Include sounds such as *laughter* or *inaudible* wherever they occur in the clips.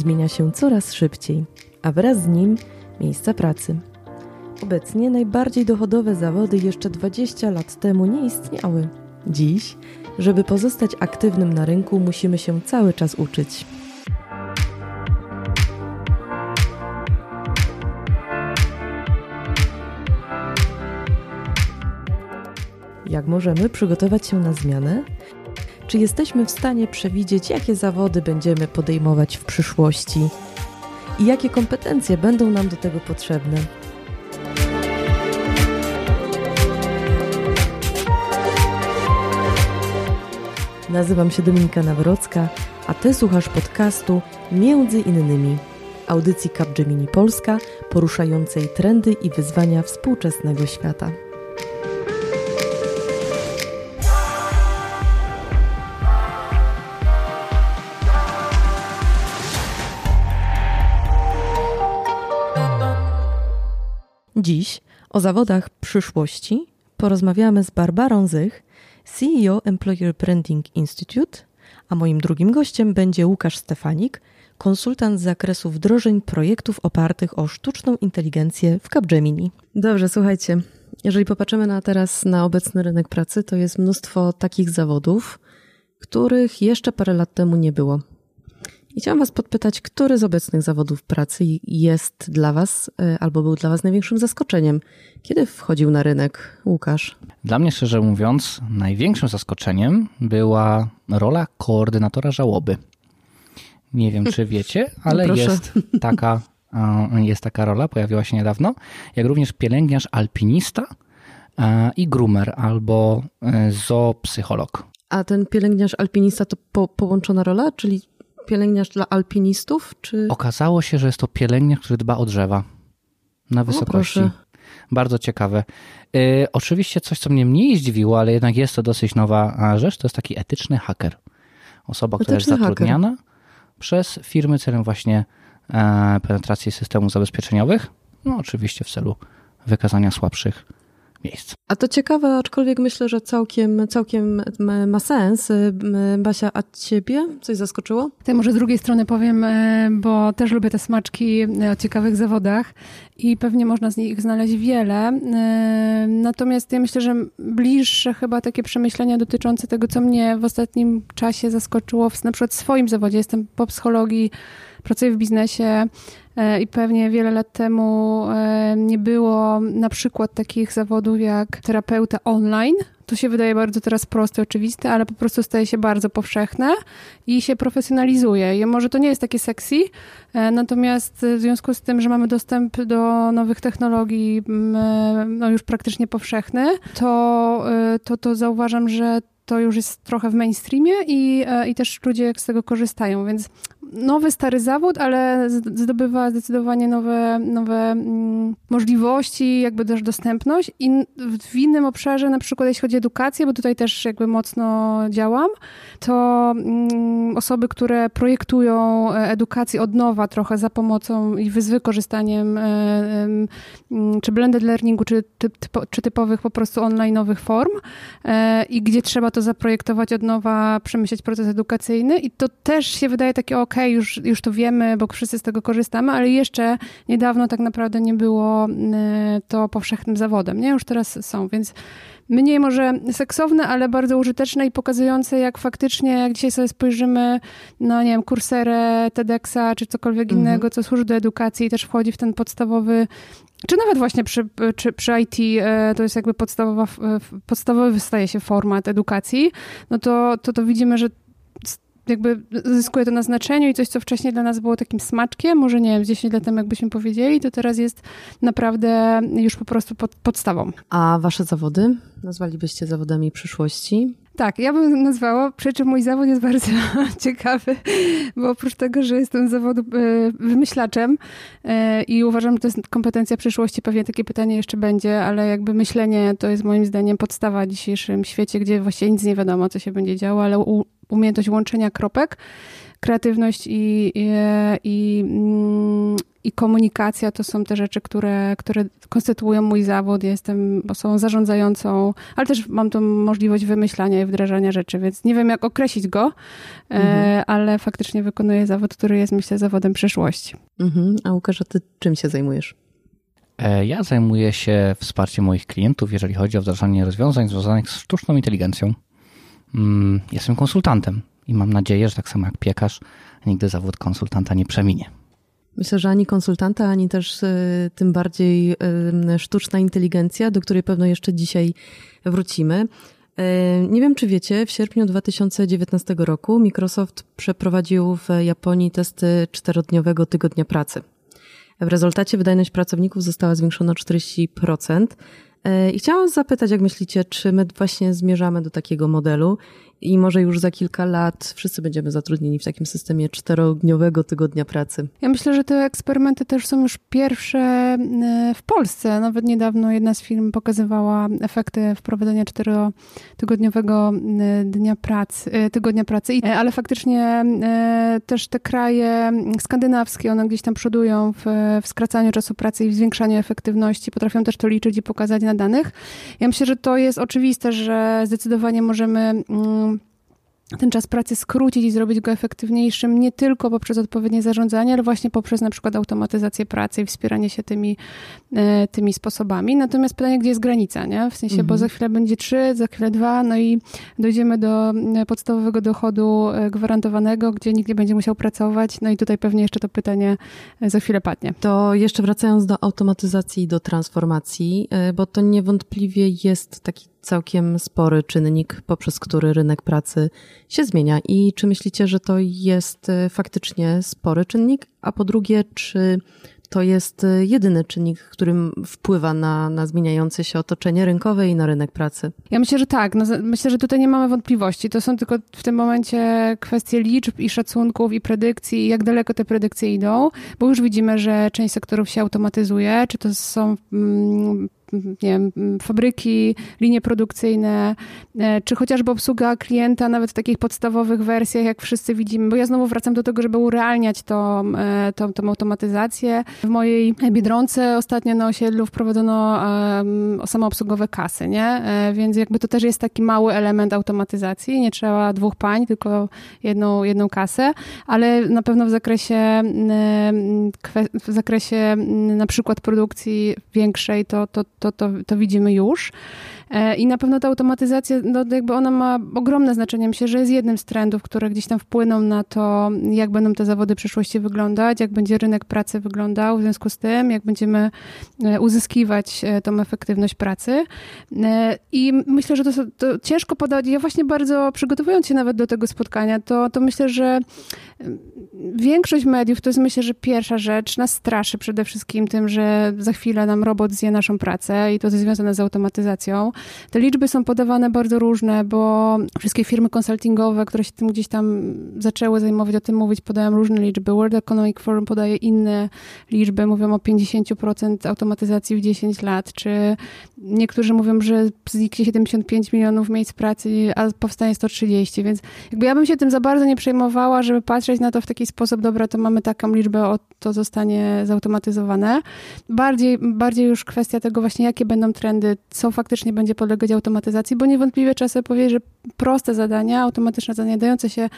zmienia się coraz szybciej, a wraz z nim miejsca pracy. Obecnie najbardziej dochodowe zawody jeszcze 20 lat temu nie istniały. Dziś, żeby pozostać aktywnym na rynku, musimy się cały czas uczyć. Jak możemy przygotować się na zmianę? Czy jesteśmy w stanie przewidzieć, jakie zawody będziemy podejmować w przyszłości i jakie kompetencje będą nam do tego potrzebne? Nazywam się Dominika Nawrocka, a Ty słuchasz podcastu Między innymi audycji Capgemini Polska poruszającej trendy i wyzwania współczesnego świata. Dziś o zawodach przyszłości porozmawiamy z Barbarą Zych, CEO Employer Branding Institute, a moim drugim gościem będzie Łukasz Stefanik, konsultant z zakresu wdrożeń projektów opartych o sztuczną inteligencję w Capgemini. Dobrze, słuchajcie, jeżeli popatrzymy na teraz na obecny rynek pracy, to jest mnóstwo takich zawodów, których jeszcze parę lat temu nie było. I chciałam Was podpytać, który z obecnych zawodów pracy jest dla Was e, albo był dla Was największym zaskoczeniem? Kiedy wchodził na rynek Łukasz? Dla mnie, szczerze mówiąc, największym zaskoczeniem była rola koordynatora żałoby. Nie wiem, czy *laughs* wiecie, ale no jest, taka, jest taka rola, pojawiła się niedawno, jak również pielęgniarz alpinista e, i groomer albo e, zoopsycholog. A ten pielęgniarz alpinista to po, połączona rola, czyli pielęgniarz dla alpinistów? Czy... Okazało się, że jest to pielęgniarz, który dba o drzewa na wysokości. O, Bardzo ciekawe. Yy, oczywiście coś, co mnie mniej zdziwiło, ale jednak jest to dosyć nowa rzecz, to jest taki etyczny haker. Osoba, etyczny która jest zatrudniana haker. przez firmy celem właśnie e, penetracji systemów zabezpieczeniowych. No oczywiście w celu wykazania słabszych miejsc. A to ciekawe, aczkolwiek myślę, że całkiem, całkiem ma sens. Basia, a ciebie coś zaskoczyło? Ja może z drugiej strony powiem, e, bo też lubię te smaczki e, o ciekawych zawodach i pewnie można z nich znaleźć wiele. E, natomiast ja myślę, że bliższe chyba takie przemyślenia dotyczące tego, co mnie w ostatnim czasie zaskoczyło, w, na przykład w swoim zawodzie. Jestem po psychologii, pracuję w biznesie i pewnie wiele lat temu e, nie było na przykład takich zawodów jak terapeuta online. To się wydaje bardzo teraz proste, oczywiste, ale po prostu staje się bardzo powszechne i się profesjonalizuje. I może to nie jest takie sexy, e, natomiast w związku z tym, że mamy dostęp do nowych technologii no już praktycznie powszechny, to, to, to zauważam, że to już jest trochę w mainstreamie i, i też ludzie z tego korzystają, więc nowy, stary zawód, ale zdobywa zdecydowanie nowe, nowe mm, możliwości, jakby też dostępność. I w innym obszarze, na przykład jeśli chodzi o edukację, bo tutaj też jakby mocno działam, to mm, osoby, które projektują e, edukację od nowa trochę za pomocą i z wykorzystaniem e, mm, czy blended learningu, czy, czy typowych po prostu online'owych form e, i gdzie trzeba to zaprojektować od nowa, przemyśleć proces edukacyjny. I to też się wydaje takie ok, już, już to wiemy, bo wszyscy z tego korzystamy, ale jeszcze niedawno tak naprawdę nie było e, to powszechnym zawodem, nie? Już teraz są, więc mniej może seksowne, ale bardzo użyteczne i pokazujące, jak faktycznie, jak dzisiaj sobie spojrzymy na, nie wiem, kurserę, TEDxa, czy cokolwiek mhm. innego, co służy do edukacji i też wchodzi w ten podstawowy czy nawet właśnie przy, czy, przy IT e, to jest jakby podstawowa, podstawowy wystaje się format edukacji, no to, to, to widzimy, że jakby zyskuje to na znaczeniu i coś, co wcześniej dla nas było takim smaczkiem, może nie wiem, z 10 lat temu jakbyśmy powiedzieli, to teraz jest naprawdę już po prostu pod, podstawą. A wasze zawody nazwalibyście zawodami przyszłości? Tak, ja bym nazwała, przy czym mój zawód jest bardzo *laughs* ciekawy, bo oprócz tego, że jestem zawodu e, wymyślaczem e, i uważam, że to jest kompetencja przyszłości, pewnie takie pytanie jeszcze będzie, ale jakby myślenie to jest moim zdaniem podstawa w dzisiejszym świecie, gdzie właściwie nic nie wiadomo, co się będzie działo, ale umiejętność łączenia kropek, kreatywność i, i, i, mm, i komunikacja to są te rzeczy, które, które konstytuują mój zawód. Ja jestem osobą zarządzającą, ale też mam tą możliwość wymyślania i wdrażania rzeczy, więc nie wiem, jak określić go, e, mhm. ale faktycznie wykonuję zawód, który jest, myślę, zawodem przyszłości. Mhm. A Łukasz, a ty czym się zajmujesz? E, ja zajmuję się wsparciem moich klientów, jeżeli chodzi o wdrażanie rozwiązań związanych z sztuczną inteligencją. Mm, jestem konsultantem i mam nadzieję, że tak samo jak piekarz, nigdy zawód konsultanta nie przeminie. Myślę, że ani konsultanta, ani też e, tym bardziej e, sztuczna inteligencja, do której pewno jeszcze dzisiaj wrócimy. Nie wiem, czy wiecie, w sierpniu 2019 roku Microsoft przeprowadził w Japonii testy czterodniowego tygodnia pracy. W rezultacie wydajność pracowników została zwiększona o 40%. E, I chciałam zapytać, jak myślicie, czy my właśnie zmierzamy do takiego modelu i może już za kilka lat wszyscy będziemy zatrudnieni w takim systemie czterodniowego tygodnia pracy. Ja myślę, że te eksperymenty też są już pierwsze e, w Polsce. Nawet niedawno jedna z firm pokazywała efekty wprowadzenia czterotygodniowego e, dnia pracy, e, tygodnia pracy, ale faktycznie też te kraje skandynawskie, one gdzieś tam przodują w, w skracaniu czasu pracy i w zwiększaniu efektywności, potrafią też to liczyć i pokazać na danych. Ja myślę, że to jest oczywiste, że zdecydowanie możemy mm, ten czas pracy skrócić i zrobić go efektywniejszym nie tylko poprzez odpowiednie zarządzanie, ale właśnie poprzez na przykład automatyzację pracy i wspieranie się tymi, e, tymi sposobami. Natomiast pytanie, gdzie jest granica, nie? W sensie, mhm. bo za chwilę będzie trzy, za chwilę dwa, no i dojdziemy do e, podstawowego dochodu e, gwarantowanego, gdzie nikt nie będzie musiał pracować, no i tutaj pewnie jeszcze to pytanie za chwilę padnie. To jeszcze wracając do automatyzacji i do transformacji, bo to niewątpliwie jest taki całkiem spory czynnik, poprzez który rynek pracy się zmienia. I czy myślicie, że to jest e, faktycznie spory czynnik? A po drugie, czy to jest e, jedyny czynnik, którym wpływa na, na zmieniające się otoczenie rynkowe i na rynek pracy? Ja myślę, że tak. No, myślę, że tutaj nie mamy wątpliwości. To są tylko w tym momencie kwestie liczb i szacunków i predykcji, jak daleko te predykcje idą, bo już widzimy, że część sektorów się automatyzuje, czy to są mm, nie wiem, fabryki, linie produkcyjne, e, czy chociażby obsługa klienta, nawet w takich podstawowych wersjach, jak wszyscy widzimy, bo ja znowu wracam do tego, żeby urealniać tą, e, tą, tą automatyzację. W mojej Biedronce ostatnio na osiedlu wprowadzono samoobsługowe kasy, nie? E, więc jakby to też jest taki mały element automatyzacji, nie trzeba dwóch pań, tylko jedną, jedną kasę, ale na pewno w zakresie w zakresie na przykład produkcji większej to, to, to, to, to widzimy już. E, I na pewno ta automatyzacja, no jakby ona ma ogromne znaczenie. Myślę, że jest jednym z trendów, które gdzieś tam wpłyną na to, jak będą te zawody przyszłości wyglądać, jak będzie rynek pracy wyglądał w związku z tym, jak będziemy e, uzyskiwać e, tą efektywność pracy. I myślę, że to, to ciężko podać. Ja właśnie bardzo przygotowując się nawet do tego spotkania, to, to myślę, że większość mediów, to jest myślę, że pierwsza rzecz, nas straszy przede wszystkim tym, że za chwilę nam robot zje naszą pracę i to jest związane z automatyzacją. Te liczby są podawane bardzo różne, bo wszystkie firmy konsultingowe, które się tym gdzieś tam zaczęły zajmować, o tym mówić, podają różne liczby. World Economic Forum podaje inne liczby, mówią o 50% automatyzacji w 10 lat, czy niektórzy mówią, że zniknie 75 milionów miejsc pracy, a powstanie 130, więc jakby ja bym się tym za bardzo nie przejmowała, żeby patrzeć na to w taki sposób, dobra, to mamy taką liczbę, o, to zostanie zautomatyzowane. Bardziej, bardziej już kwestia tego właśnie, jakie będą trendy, co faktycznie będzie będzie podlegać automatyzacji, bo niewątpliwie trzeba sobie powiedzieć, że proste zadania, automatyczne zadania dające się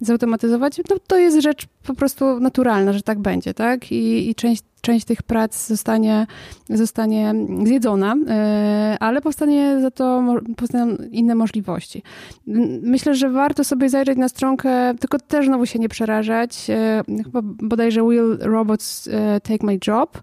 zautomatyzować, no to jest rzecz po prostu naturalna, że tak będzie, tak? I, i część część tych prac zostanie, zostanie zjedzona, e, ale powstanie za to powstaną inne możliwości. Myślę, że warto sobie zajrzeć na stronkę, tylko też znowu się nie przerażać. E, chyba bodajże Will Robots e, Take My Job.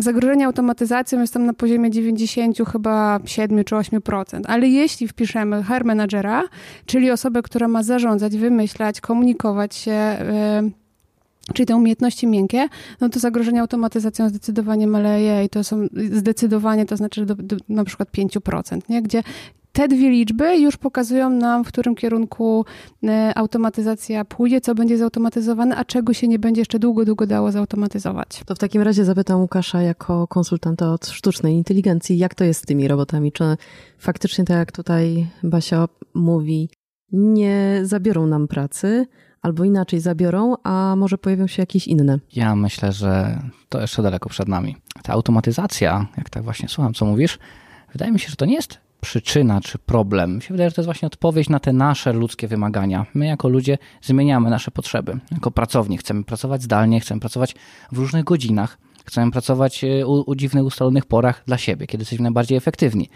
Zagrożenie automatyzacją jest tam na poziomie 90 chyba 7 czy 8%. Ale jeśli wpiszemy HR managera, czyli osobę, która ma zarządzać, wymyślać, komunikować się, yy, czyli te umiejętności miękkie, no to zagrożenie automatyzacją zdecydowanie maleje i to są zdecydowanie, to znaczy do, do na przykład 5%, nie? gdzie te dwie liczby już pokazują nam, w którym kierunku e, automatyzacja pójdzie, co będzie zautomatyzowane, a czego się nie będzie jeszcze długo, długo dało zautomatyzować. To w takim razie zapytam Łukasza jako konsultanta od sztucznej inteligencji, jak to jest z tymi robotami? Czy faktycznie, tak jak tutaj Basia mówi, nie zabiorą nam pracy, albo inaczej zabiorą, a może pojawią się jakieś inne? Ja myślę, że to jeszcze daleko przed nami. Ta automatyzacja, jak tak właśnie słucham, co mówisz, wydaje mi się, że to nie jest przyczyna czy problem. Mi się wydaje, że to jest właśnie odpowiedź na te nasze ludzkie wymagania. My jako ludzie zmieniamy nasze potrzeby. Jako pracownik chcemy pracować zdalnie, chcemy pracować w różnych godzinach, chcemy pracować e, u, u dziwnych ustalonych porach dla siebie, kiedy jesteśmy najbardziej efektywni.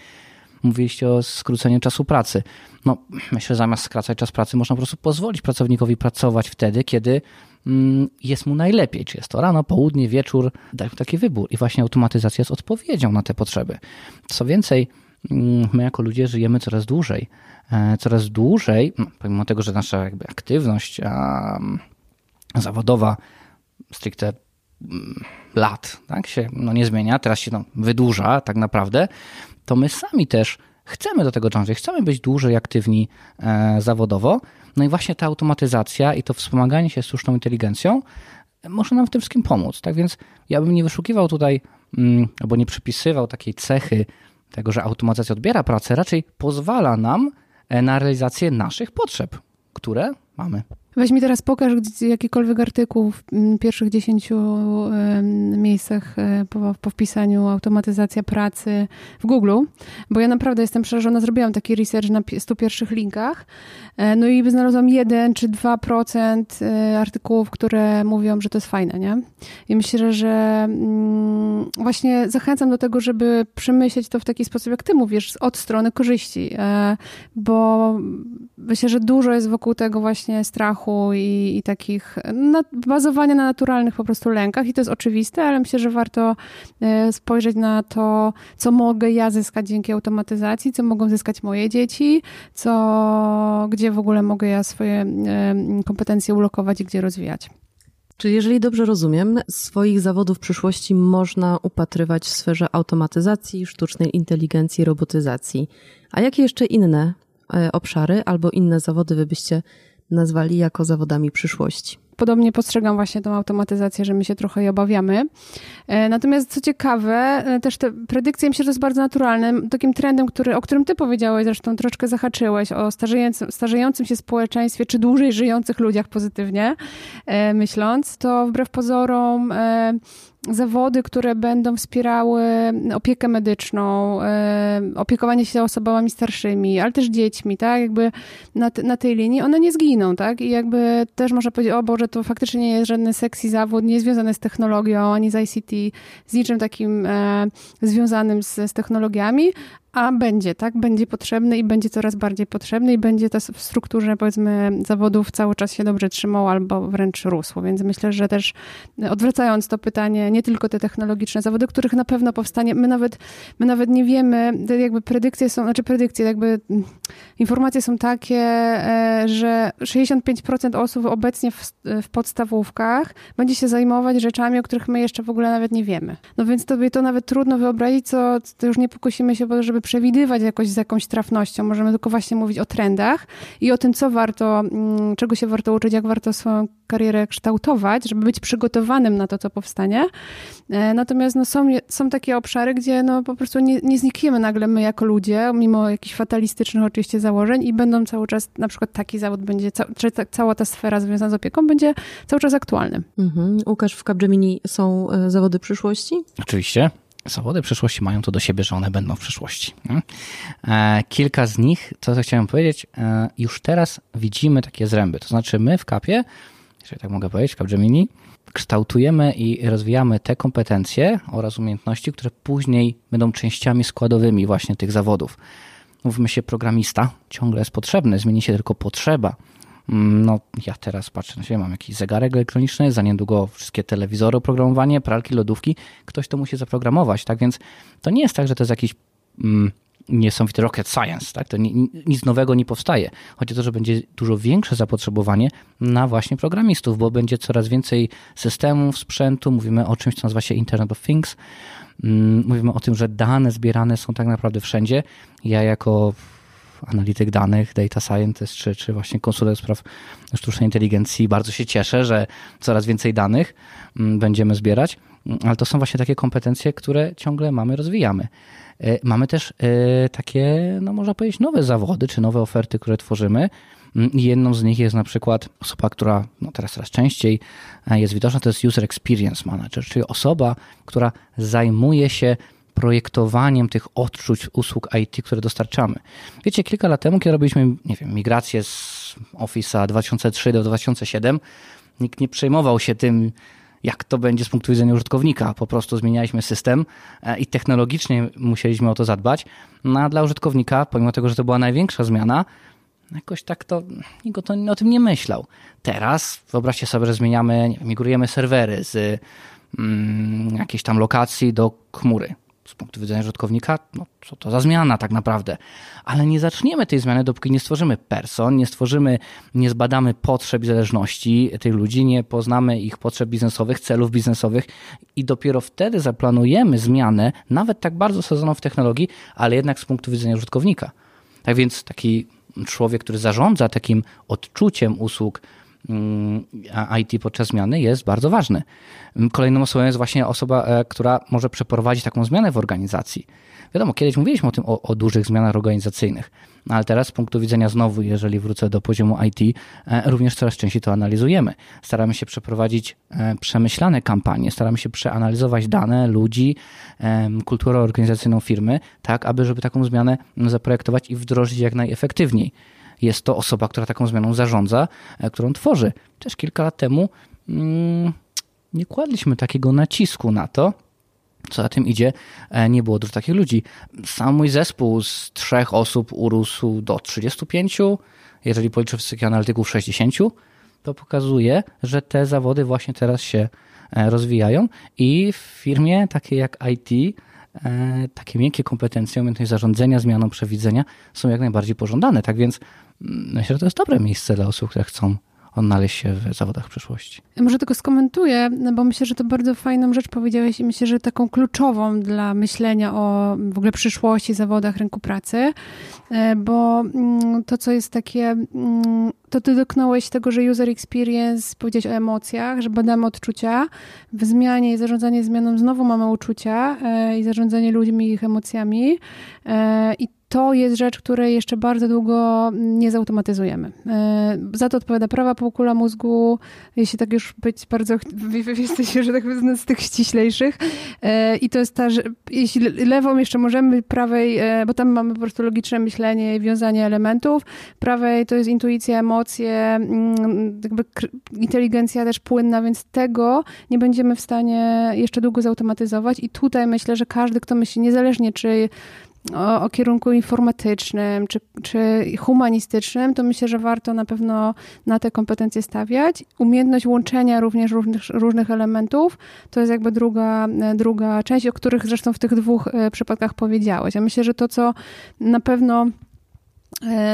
Mówiliście o skróceniu czasu pracy. No, myślę, że zamiast skracać czas pracy, można po prostu pozwolić pracownikowi pracować wtedy, kiedy mm, jest mu najlepiej. Czy jest to rano, południe, wieczór, daj taki wybór. I właśnie automatyzacja jest odpowiedzią na te potrzeby. Co więcej, my jako ludzie żyjemy coraz dłużej. E, coraz dłużej, no, pomimo tego, że nasza jakby aktywność zawodowa stricte um, lat tak, się no, nie zmienia, teraz się no, wydłuża tak naprawdę, to my sami też chcemy do tego dążyć, chcemy być dłużej aktywni e, zawodowo. No i właśnie ta automatyzacja i to wspomaganie się sztuczną inteligencją może nam w tym wszystkim pomóc. Tak więc ja bym nie wyszukiwał tutaj mm, albo nie przypisywał takiej cechy tego, że automatyzacja odbiera pracę, raczej pozwala nam e, na realizację naszych potrzeb, które mamy. Weź mi teraz pokaż jakikolwiek artykuł w pierwszych dziesięciu miejscach e, po, po wpisaniu automatyzacja pracy w Google, bo ja naprawdę jestem przerażona. Zrobiłam taki research na 100 pierwszych linkach, e, no i znalazłam 1 czy 2% e, artykułów, które mówią, że to jest fajne, nie? I myślę, że mm, właśnie zachęcam do tego, żeby przemyśleć to w taki sposób, jak ty mówisz, od strony korzyści, bo myślę, że dużo jest wokół tego właśnie strachu, strachu i, i takich na, bazowania na naturalnych po prostu lękach i to jest oczywiste, ale myślę, że warto e, spojrzeć na to, co mogę ja zyskać dzięki automatyzacji, co mogą zyskać moje dzieci, co, gdzie w ogóle mogę ja swoje e, kompetencje ulokować i gdzie rozwijać. Czyli jeżeli dobrze rozumiem, swoich zawodów w przyszłości można upatrywać w sferze automatyzacji, sztucznej inteligencji, robotyzacji. A jakie jeszcze inne e, obszary albo inne zawody wy byście nazwali jako zawodami przyszłości. Podobnie postrzegam właśnie tą automatyzację, że my się trochę jej obawiamy. E, natomiast co ciekawe, e, też te predykcje, myślę, że jest bardzo naturalnym. Takim trendem, który, o którym ty powiedziałeś, zresztą troszkę zahaczyłeś, o starzejącym, starzejącym się społeczeństwie, czy dłużej żyjących ludziach pozytywnie e, myśląc, to wbrew pozorom zawody, które będą wspierały opiekę medyczną, opiekowanie się osobami starszymi, ale też dziećmi, tak, jakby na, na tej linii, one nie zginą, tak, i jakby też można powiedzieć, o Boże, to faktycznie nie jest żadny sexy zawód, nie związany z technologią, ani z ICT, z niczym takim e, związanym z, z technologiami, a będzie, tak? Będzie potrzebny i będzie coraz bardziej potrzebny i będzie to w strukturze, powiedzmy, zawodów cały czas się dobrze trzymał albo wręcz rósł. Więc myślę, że też odwracając to pytanie, nie tylko te technologiczne zawody, których na pewno powstanie, my nawet, my nawet nie wiemy, jakby predykcje są, znaczy predykcje, jakby informacje są takie, e, że 65% osób obecnie w, w podstawówkach będzie się zajmować rzeczami, o których my jeszcze w ogóle nawet nie wiemy. No więc tobie to nawet trudno wyobrazić, co to już nie pokusimy się, żeby przewidywać jakoś z jakąś trafnością. Możemy tylko właśnie mówić o trendach i o tym, co warto, mm, czego się warto uczyć, jak warto swoją karierę kształtować, żeby być przygotowanym na to, co powstanie. E, natomiast no, są, są takie obszary, gdzie no, po prostu nie, nie znikniemy nagle my jako ludzie, mimo jakichś fatalistycznych oczywiście założeń i będą cały czas, na przykład taki zawód będzie, czy ta, cała ta sfera związana z opieką będzie cały czas aktualny. Mhm. Łukasz, w Capgemini są e, zawody przyszłości? Oczywiście zawody przyszłości mają to do siebie, że one będą w przyszłości. E, kilka z nich, co chciałem powiedzieć, e, już teraz widzimy takie zręby. To znaczy my w kapie, jeżeli tak mogę powiedzieć, w Capgemini, kształtujemy i rozwijamy te kompetencje oraz umiejętności, które później będą częściami składowymi właśnie tych zawodów. Mówmy się, programista ciągle jest potrzebny, zmieni się tylko potrzeba no, ja teraz patrzę na siebie, mam jakiś zegarek elektroniczny, za niedługo wszystkie telewizory, oprogramowanie, pralki, lodówki. Ktoś to musi zaprogramować, tak więc to nie jest tak, że to jest jakiś mm, niesamowity rocket science, tak? To nic nowego nie powstaje. Chodzi o to, że będzie dużo większe zapotrzebowanie na właśnie programistów, bo będzie coraz więcej systemów, sprzętu, mówimy o czymś, co nazywa się Internet of Things, mm, mówimy o tym, że dane zbierane są tak naprawdę wszędzie. Ja jako analityk danych, data scientist, czy, czy właśnie konsulent spraw sztucznej inteligencji. Bardzo się cieszę, że coraz więcej danych mm, będziemy zbierać, mm, ale to są właśnie takie kompetencje, które ciągle mamy, rozwijamy. E, mamy też e, takie, no można powiedzieć, nowe zawody, czy nowe oferty, które tworzymy. Mm, jedną z nich jest na przykład osoba, która no teraz coraz częściej e, jest widoczna, to jest User Experience Manager, czyli osoba, która zajmuje się projektowaniem tych odczuć usług IT, które dostarczamy. Wiecie, kilka lat temu, kiedy robiliśmy, nie wiem, migrację z Office'a 2003 do 2007, nikt nie przejmował się tym, jak to będzie z punktu widzenia użytkownika. Po prostu zmienialiśmy system e, i technologicznie musieliśmy o to zadbać. No a dla użytkownika, pomimo tego, że to była największa zmiana, jakoś tak to nikt to, o tym nie myślał. Teraz wyobraźcie sobie, że zmieniamy, migrujemy serwery z mm, jakiejś tam lokacji do chmury z punktu widzenia użytkownika, no co to za zmiana tak naprawdę. Ale nie zaczniemy tej zmiany, dopóki nie stworzymy person, nie stworzymy, nie zbadamy potrzeb i zależności tych ludzi, nie poznamy ich potrzeb biznesowych, celów biznesowych i dopiero wtedy zaplanujemy zmianę, nawet tak bardzo sadzoną w technologii, ale jednak z punktu widzenia użytkownika. Tak więc taki człowiek, który zarządza takim odczuciem usług, IT podczas zmiany jest bardzo ważny. Mm, kolejną osobą jest właśnie osoba, e, która może przeprowadzić taką zmianę w organizacji. Wiadomo, kiedyś mówiliśmy o tym, o, o dużych zmianach organizacyjnych, no ale teraz z punktu widzenia znowu, jeżeli wrócę do poziomu IT, e, również coraz częściej to analizujemy. Staramy się przeprowadzić e, przemyślane kampanie, staramy się przeanalizować dane ludzi, kulturę organizacyjną firmy, tak aby żeby taką zmianę zaprojektować i wdrożyć jak najefektywniej jest to osoba, która taką zmianą zarządza, e, którą tworzy. Też kilka lat temu mm, nie kładliśmy takiego nacisku na to, co za tym idzie, e, nie było dużo takich ludzi. Sam mój zespół z trzech osób urósł do 35, jeżeli policzę wszystkich analityków 60, to pokazuje, że te zawody właśnie teraz się e, rozwijają i w firmie takiej jak IT takie miękkie kompetencje, umiejętność zarządzania, zmianą, przewidzenia są jak najbardziej pożądane. Tak więc myślę, że to jest dobre miejsce dla osób, które chcą odnaleźć się w zawodach przyszłości. Może tylko skomentuję, bo myślę, że to bardzo fajną rzecz powiedziałeś i myślę, że taką kluczową dla myślenia o w ogóle przyszłości, zawodach rynku pracy, e, bo mm, to, co jest takie, mm, to ty dotknąłeś tego, że user experience, powiedzieć o emocjach, że badamy odczucia, w zmianie i zarządzanie zmianą znowu mamy uczucia e, i zarządzanie ludźmi ich emocjami e, i to jest rzecz, której jeszcze bardzo długo nie zautomatyzujemy. E, za to odpowiada prawa półkula mózgu, jeśli tak już być bardzo, *laughs* jesteście, że tak powiem, z tych ściślejszych. E, I to jest ta, że jeśli lewą jeszcze możemy, prawej, e, bo tam mamy po prostu logiczne myślenie i wiązanie elementów, prawej to jest intuicja, emocje, mm, jakby inteligencja też płynna, więc tego nie będziemy w stanie jeszcze długo zautomatyzować. I tutaj myślę, że każdy, kto myśli, niezależnie czy o, o, kierunku informatycznym czy, czy humanistycznym, to myślę, że warto na pewno na te kompetencje stawiać. Umiejętność łączenia również różnych, różnych elementów to jest jakby druga, druga część, o których zresztą w tych dwóch e, przypadkach powiedziałeś. Ja myślę, że to, co na pewno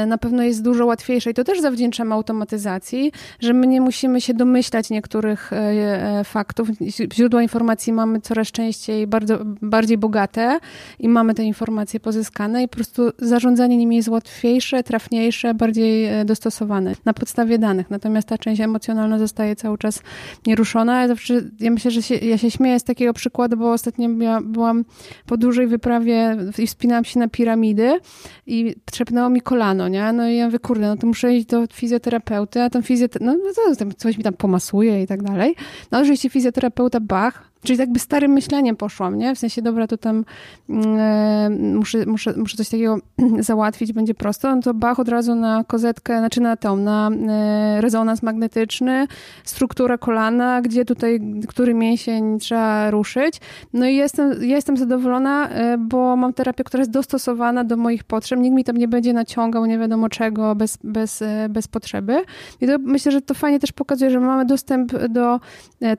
na pewno jest dużo łatwiejsze i to też zawdzięczamy automatyzacji, że my nie musimy się domyślać niektórych e, e, faktów. Źródła informacji mamy coraz częściej bardzo, bardziej bogate i mamy te informacje pozyskane i po prostu zarządzanie nimi jest łatwiejsze, trafniejsze, bardziej dostosowane na podstawie danych. Natomiast ta część emocjonalna zostaje cały czas nieruszona. Ja, zawsze, ja myślę, że się, ja się śmieję z takiego przykładu, bo ostatnio byłam po dużej wyprawie i wspinałam się na piramidy i trzepnęło mi kolano, nie? No i ja mówię, kurde, no to muszę iść do fizjoterapeuty, a tam fizjoterapeuta, no, no coś mi tam pomasuje i tak dalej. No oczywiście fizjoterapeuta Bach, Czyli jakby starym myśleniem poszłam, nie? W sensie, dobra, to tam e, muszę, muszę, muszę coś takiego *clears throat* załatwić, będzie prosto. No to bach od razu na kozetkę, znaczy na tą, na e, rezonans magnetyczny, struktura kolana, gdzie tutaj, który mięsień trzeba ruszyć. No i jestem, jestem zadowolona, e, bo mam terapię, która jest dostosowana do moich potrzeb. Nikt mi tam nie będzie naciągał nie wiadomo czego bez, bez, bez potrzeby. I to myślę, że to fajnie też pokazuje, że mamy dostęp do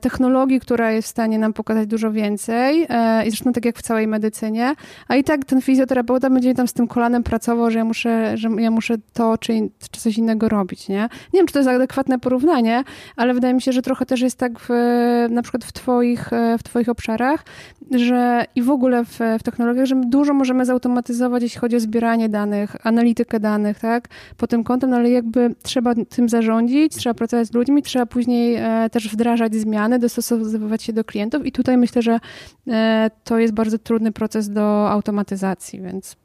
technologii, która jest w stanie nam pokazać dużo więcej e, i zresztą tak jak w całej medycynie, a i tak ten fizjoterapeuta będzie tam z tym kolanem pracował, że ja muszę, że ja muszę to czy, czy coś innego robić, nie? Nie wiem, czy to jest adekwatne porównanie, ale wydaje mi się, że trochę też jest tak w, na przykład w twoich, w twoich obszarach, że i w ogóle w, w technologiach, że dużo możemy zautomatyzować, jeśli chodzi o zbieranie danych, analitykę danych, tak, pod tym kątem, no ale jakby trzeba tym zarządzić, trzeba pracować z ludźmi, trzeba później e, też wdrażać zmiany, dostosowywać się do klientów i tutaj myślę, że e, to jest bardzo trudny proces do automatyzacji, więc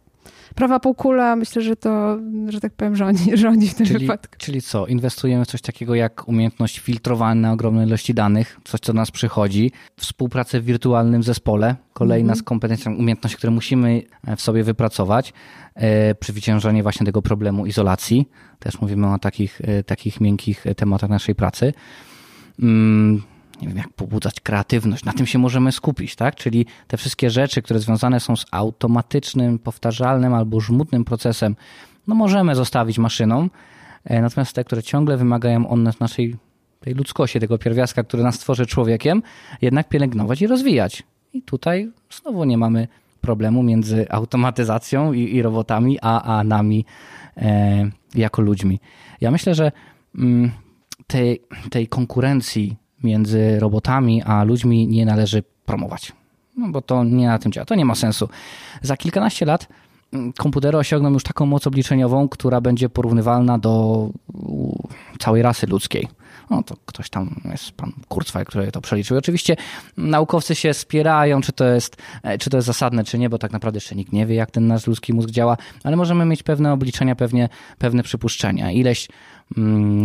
prawa półkula, myślę, że to, że tak powiem, rządzi, *laughs* rządzi w tym czyli, wypadku. Czyli co, inwestujemy w coś takiego jak umiejętność filtrowania ogromnej ilości danych, coś, co do nas przychodzi, współpracę w wirtualnym zespole, kolejna mm. z kompetencji, umiejętności, które musimy w sobie wypracować, e, przezwyciężenie właśnie tego problemu izolacji. Też mówimy o takich, e, takich miękkich tematach naszej pracy. Mm, nie wiem, jak pobudzać kreatywność, na tym się możemy skupić, tak? Czyli te wszystkie rzeczy, które związane są z automatycznym, powtarzalnym albo żmudnym procesem, no możemy zostawić maszynom, e, natomiast te, które ciągle wymagają od naszej tej ludzkości, tego pierwiastka, który nas tworzy człowiekiem, jednak pielęgnować i rozwijać. I tutaj znowu nie mamy problemu między automatyzacją i, i robotami, a, a nami e, jako ludźmi. Ja myślę, że mm, tej, tej konkurencji między robotami a ludźmi nie należy promować. No bo to nie na tym działa, to nie ma sensu. Za kilkanaście lat mm, komputery osiągną już taką moc obliczeniową, która będzie porównywalna do całej rasy ludzkiej. No to ktoś tam jest pan Kurzweil, który to przeliczył. Oczywiście naukowcy się spierają, czy to, jest, e, czy to jest zasadne, czy nie, bo tak naprawdę jeszcze nikt nie wie, jak ten nasz ludzki mózg działa, ale możemy mieć pewne obliczenia, pewnie, pewne przypuszczenia. Ileś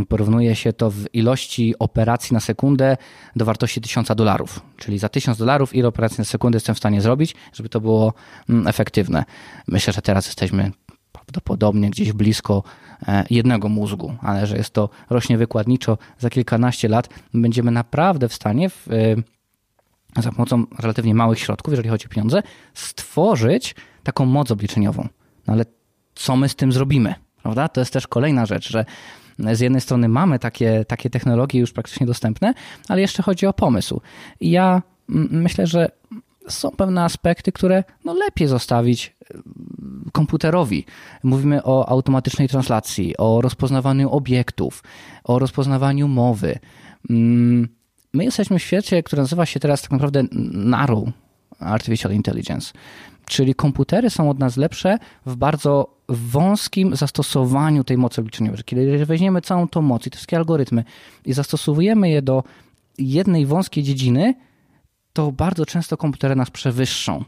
porównuje się to w ilości operacji na sekundę do wartości 1000 dolarów. Czyli za 1000 dolarów ile operacji na sekundę jestem w stanie zrobić, żeby to było mm, efektywne. Myślę, że teraz jesteśmy prawdopodobnie gdzieś blisko e, jednego mózgu, ale że jest to rośnie wykładniczo za kilkanaście lat, będziemy naprawdę w stanie w, e, za pomocą relatywnie małych środków, jeżeli chodzi o pieniądze, stworzyć taką moc obliczeniową. No ale co my z tym zrobimy? Prawda? To jest też kolejna rzecz, że z jednej strony mamy takie, takie technologie już praktycznie dostępne, ale jeszcze chodzi o pomysł. I ja myślę, że są pewne aspekty, które no lepiej zostawić e, komputerowi. Mówimy o automatycznej translacji, o rozpoznawaniu obiektów, o rozpoznawaniu mowy. Mm, my jesteśmy w świecie, który nazywa się teraz tak naprawdę narrow artificial intelligence, czyli komputery są od nas lepsze w bardzo wąskim zastosowaniu tej mocy obliczeniowej. Kiedy weźmiemy całą tą moc i te wszystkie algorytmy i zastosowujemy je do jednej wąskiej dziedziny, to bardzo często komputery nas przewyższą.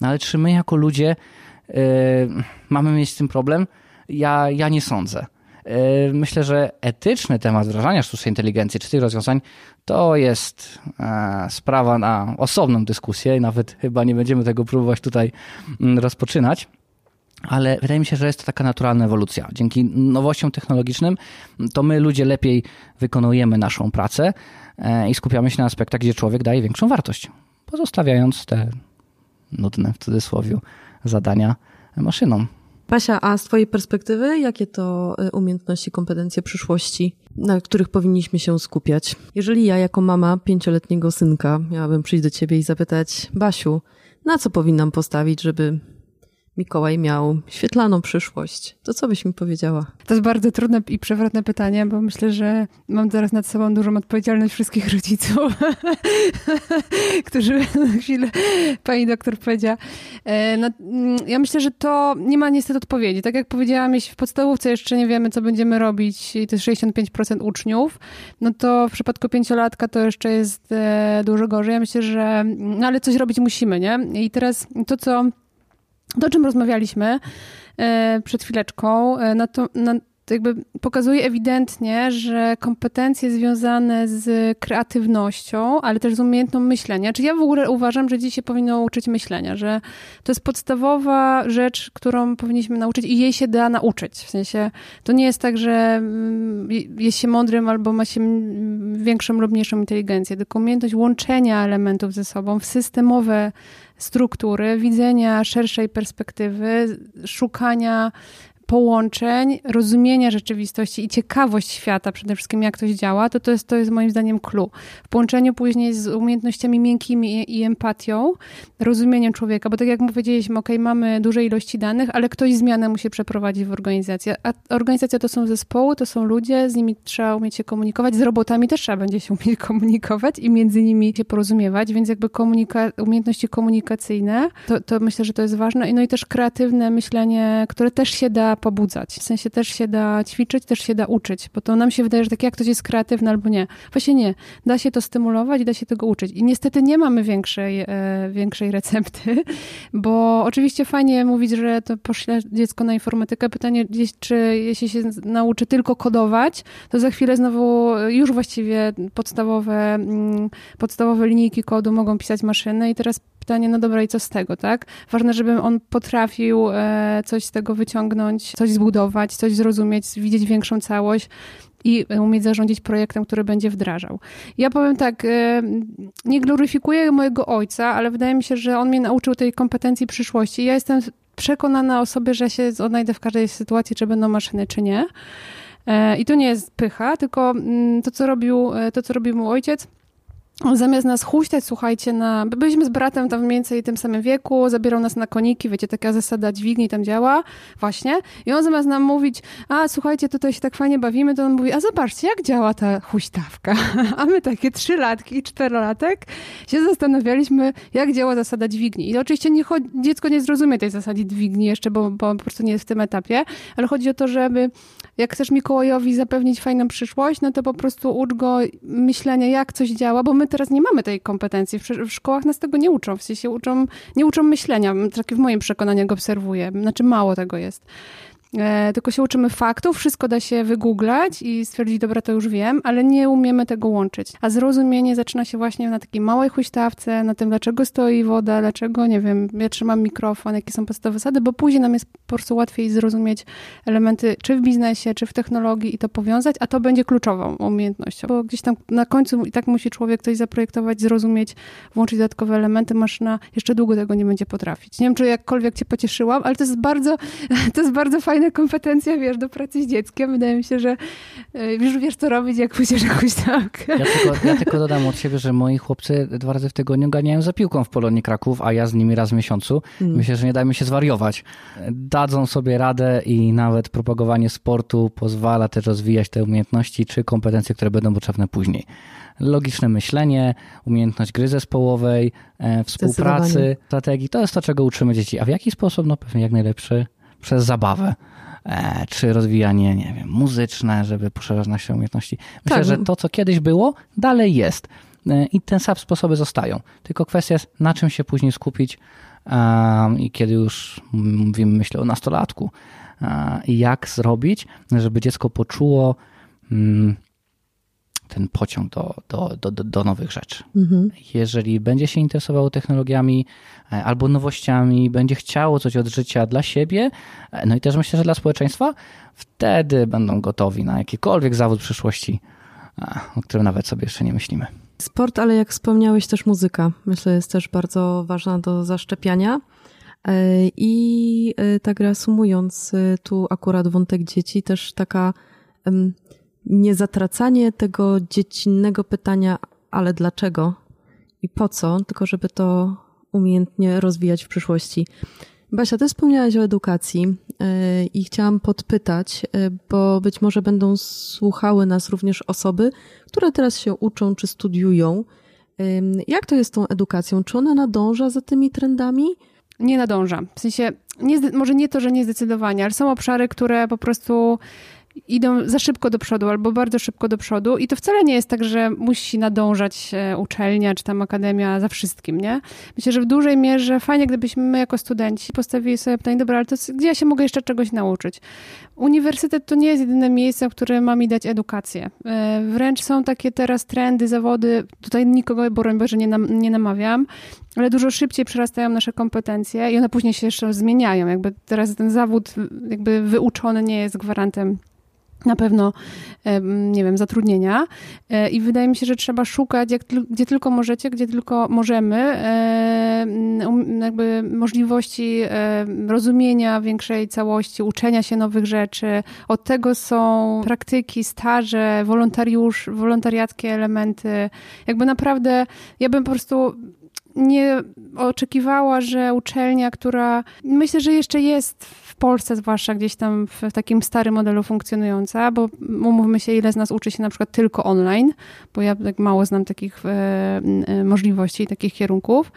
No ale czy my jako ludzie yy, mamy mieć z tym problem? Ja, ja nie sądzę. Yy, myślę, że etyczny temat wdrażania sztucznej inteligencji czy tych rozwiązań to jest yy, sprawa na osobną dyskusję i nawet chyba nie będziemy tego próbować tutaj mm, rozpoczynać. Ale wydaje mi się, że jest to taka naturalna ewolucja. Dzięki nowościom technologicznym to my ludzie lepiej wykonujemy naszą pracę, E, i skupiamy się na aspektach, gdzie człowiek daje większą wartość, pozostawiając te nudne w cudzysłowie zadania maszynom. Pasia, a z Twojej perspektywy, jakie to e, umiejętności, kompetencje przyszłości, na których powinniśmy się skupiać? Jeżeli ja, jako mama pięcioletniego synka, miałabym przyjść do Ciebie i zapytać, Basiu, na co powinnam postawić, żeby Mikołaj miał świetlaną przyszłość, to co byś mi powiedziała? To jest bardzo trudne i przewrotne pytanie, bo myślę, że mam teraz nad sobą dużą odpowiedzialność wszystkich *laughs* rodziców, którzy na chwilę pani doktor powiedziała. E, no, mm, ja myślę, że to nie ma niestety odpowiedzi. Tak jak powiedziałam, jeśli w podstawówce jeszcze nie wiemy, co będziemy robić i to jest 65% uczniów, no to w przypadku pięciolatka to jeszcze jest e, dużo gorzej. Ja myślę, że no ale coś robić musimy, nie? I teraz to, co to, o czym rozmawialiśmy e, przed chwileczką, e, na to, na, to jakby pokazuje ewidentnie, że kompetencje związane z kreatywnością, ale też z umiejętnością myślenia. Czy ja w ogóle uważam, że dziś się powinno uczyć myślenia, że to jest podstawowa rzecz, którą powinniśmy nauczyć i jej się da nauczyć. W sensie to nie jest tak, że mm, jest się mądrym albo ma się większą lub mniejszą inteligencję, tylko umiejętność łączenia elementów ze sobą w systemowe struktury, widzenia szerszej perspektywy, szukania połączeń, rozumienia rzeczywistości i ciekawość świata, przede wszystkim jak coś działa, to to jest, to jest moim zdaniem clue. W połączeniu później z umiejętnościami miękkimi i, empatią, rozumieniem człowieka, bo tak jak powiedzieliśmy, ok, mamy duże ilości danych, ale ktoś zmianę musi przeprowadzić w organizacji. A organizacja to są zespoły, to są ludzie, z nimi trzeba umieć się komunikować, z robotami też trzeba będzie się umieć komunikować i między nimi się porozumiewać, więc jakby komunika umiejętności komunikacyjne, to, to myślę, że to jest ważne. No i też kreatywne myślenie, które też się da pobudzać. W sensie też się da ćwiczyć, też się da uczyć, bo to nam się wydaje, że tak jak ktoś jest kreatywny albo nie. Właśnie nie. Da się to stymulować i da się tego uczyć. I niestety nie mamy większej, e, większej recepty, *laughs* bo oczywiście fajnie mówić, że to pośle dziecko na informatykę. Pytanie czy jeśli się nauczy tylko kodować, to za chwilę znowu już właściwie podstawowe, mm, podstawowe linijki kodu mogą pisać maszyny i teraz pytanie, no dobra, i co z tego, tak? Ważne, żeby on potrafił e, coś z tego wyciągnąć, coś zbudować, coś zrozumieć, widzieć większą całość i umieć zarządzić projektem, który będzie wdrażał. Ja powiem tak, e, nie gloryfikuję mojego ojca, ale wydaje mi się, że on mnie nauczył tej kompetencji przyszłości. Ja jestem przekonana o sobie, że się odnajdę w każdej sytuacji, czy będą maszyny, czy nie. E, I to nie jest pycha, tylko mm, to, co robił, to, co robił mój ojciec, zamiast nas huśtać, słuchajcie, na... byliśmy z bratem tam mniej więcej tym samym wieku, zabierał nas na koniki, wiecie, taka zasada dźwigni tam działa, właśnie. I on zamiast nam mówić, a słuchajcie, tutaj się tak fajnie bawimy, to on mówi, a zobaczcie, jak działa ta huśtawka. *laughs* A my takie trzylatki i czterolatek się zastanawialiśmy, jak działa zasada dźwigni. I oczywiście nie chodzi, dziecko nie zrozumie tej zasady dźwigni jeszcze, bo, bo po prostu nie jest w tym etapie, ale chodzi o to, żeby jak chcesz Mikołajowi zapewnić fajną przyszłość, no to po prostu ucz go myślenia, jak coś działa, bo my teraz nie mamy tej kompetencji. W, szkołach nas tego nie uczą, w sensie uczą, nie uczą myślenia, takie w moim przekonaniu go obserwuję, znaczy mało tego jest. E, tylko się uczymy faktów, wszystko da się wygooglać i stwierdzić, dobra, to już wiem, ale nie umiemy tego łączyć. A zrozumienie zaczyna się właśnie na takiej małej huśtawce, na tym, dlaczego stoi woda, dlaczego, nie wiem, ja trzymam mikrofon, jakie są podstawowe zasady, bo później nam jest po prostu łatwiej zrozumieć elementy, czy w biznesie, czy w technologii i to powiązać, a to będzie kluczową umiejętnością, bo gdzieś tam na końcu i tak musi człowiek coś zaprojektować, zrozumieć, włączyć dodatkowe elementy, maszyna jeszcze długo tego nie będzie potrafić. Nie wiem, czy jakkolwiek cię pocieszyłam, ale to jest bardzo, *laughs* to jest bardzo fajne fajna kompetencja, wiesz, do pracy z dzieckiem. Wydaje mi się, że e, już wiesz, co robić, jak pójdziesz jakąś tak. Ja tylko, ja tylko dodam od siebie, że moi chłopcy dwa razy w tygodniu ganiają za piłką w Polonii Kraków, a ja z nimi raz w miesiącu. Hmm. Myślę, że nie dajmy się zwariować. Dadzą sobie radę i nawet propagowanie sportu pozwala też rozwijać te umiejętności czy kompetencje, które będą potrzebne później logiczne myślenie, umiejętność gry zespołowej, e, współpracy, strategii. To jest to, czego uczymy dzieci. A w jaki sposób? No pewnie jak najlepszy przez zabawę. E, czy rozwijanie, nie wiem, muzyczne, żeby poszerzać nasze umiejętności. Myślę, tak. że to, co kiedyś było, dalej jest. E, I te same sposoby zostają. Tylko kwestia jest, na czym się później skupić i kiedy już mówimy, myślę o nastolatku, i jak zrobić, żeby dziecko poczuło mm, ten pociąg do, do, do, do nowych rzeczy. Mhm. Jeżeli będzie się interesowało technologiami e, albo nowościami, będzie chciało coś od życia dla siebie, e, no i też myślę, że dla społeczeństwa, wtedy będą gotowi na jakikolwiek zawód przyszłości, e, o którym nawet sobie jeszcze nie myślimy. Sport, ale jak wspomniałeś, też muzyka. Myślę, jest też bardzo ważna do zaszczepiania. I tak reasumując, tu akurat wątek dzieci, też taka nie zatracanie tego dziecinnego pytania, ale dlaczego i po co, tylko żeby to umiejętnie rozwijać w przyszłości. Basia, ty wspomniałaś o edukacji e, i chciałam podpytać, e, bo być może będą słuchały nas również osoby, które teraz się uczą czy studiują. Jak to jest z tą edukacją? Czy ona nadąża za tymi trendami? Nie nadąża. W sensie, nie, może nie to, że nie zdecydowanie, ale są obszary, które po prostu idą za szybko do przodu albo bardzo szybko do przodu i to wcale nie jest tak, że musi nadążać e, uczelnia czy tam akademia za wszystkim, nie? Myślę, że w dużej mierze fajnie, gdybyśmy my jako studenci postawili sobie pytanie, dobra, ale to gdzie ja się mogę jeszcze czegoś nauczyć? Uniwersytet to nie jest jedyne miejsce, w którym ma mi dać edukację. E, wręcz są takie teraz trendy, zawody, tutaj nikogo, broń Boże, nie, nam, nie namawiam, ale dużo szybciej przerastają nasze kompetencje i one później się jeszcze zmieniają. Jakby teraz ten zawód jakby wyuczony nie jest gwarantem na pewno, nie wiem, zatrudnienia e, i wydaje mi się, że trzeba szukać, jak, gdzie tylko możecie, gdzie tylko możemy, um, jakby możliwości rozumienia większej całości, uczenia się nowych rzeczy. Od tego są praktyki, staże, wolontariusz, wolontariackie elementy. Jakby naprawdę, ja bym po prostu nie oczekiwała, że uczelnia, która myślę, że jeszcze jest Polsce, zwłaszcza gdzieś tam w, takim starym modelu funkcjonująca, bo umówmy się, ile z nas uczy się na przykład tylko online, bo ja tak mało znam takich e, e, możliwości, takich kierunków,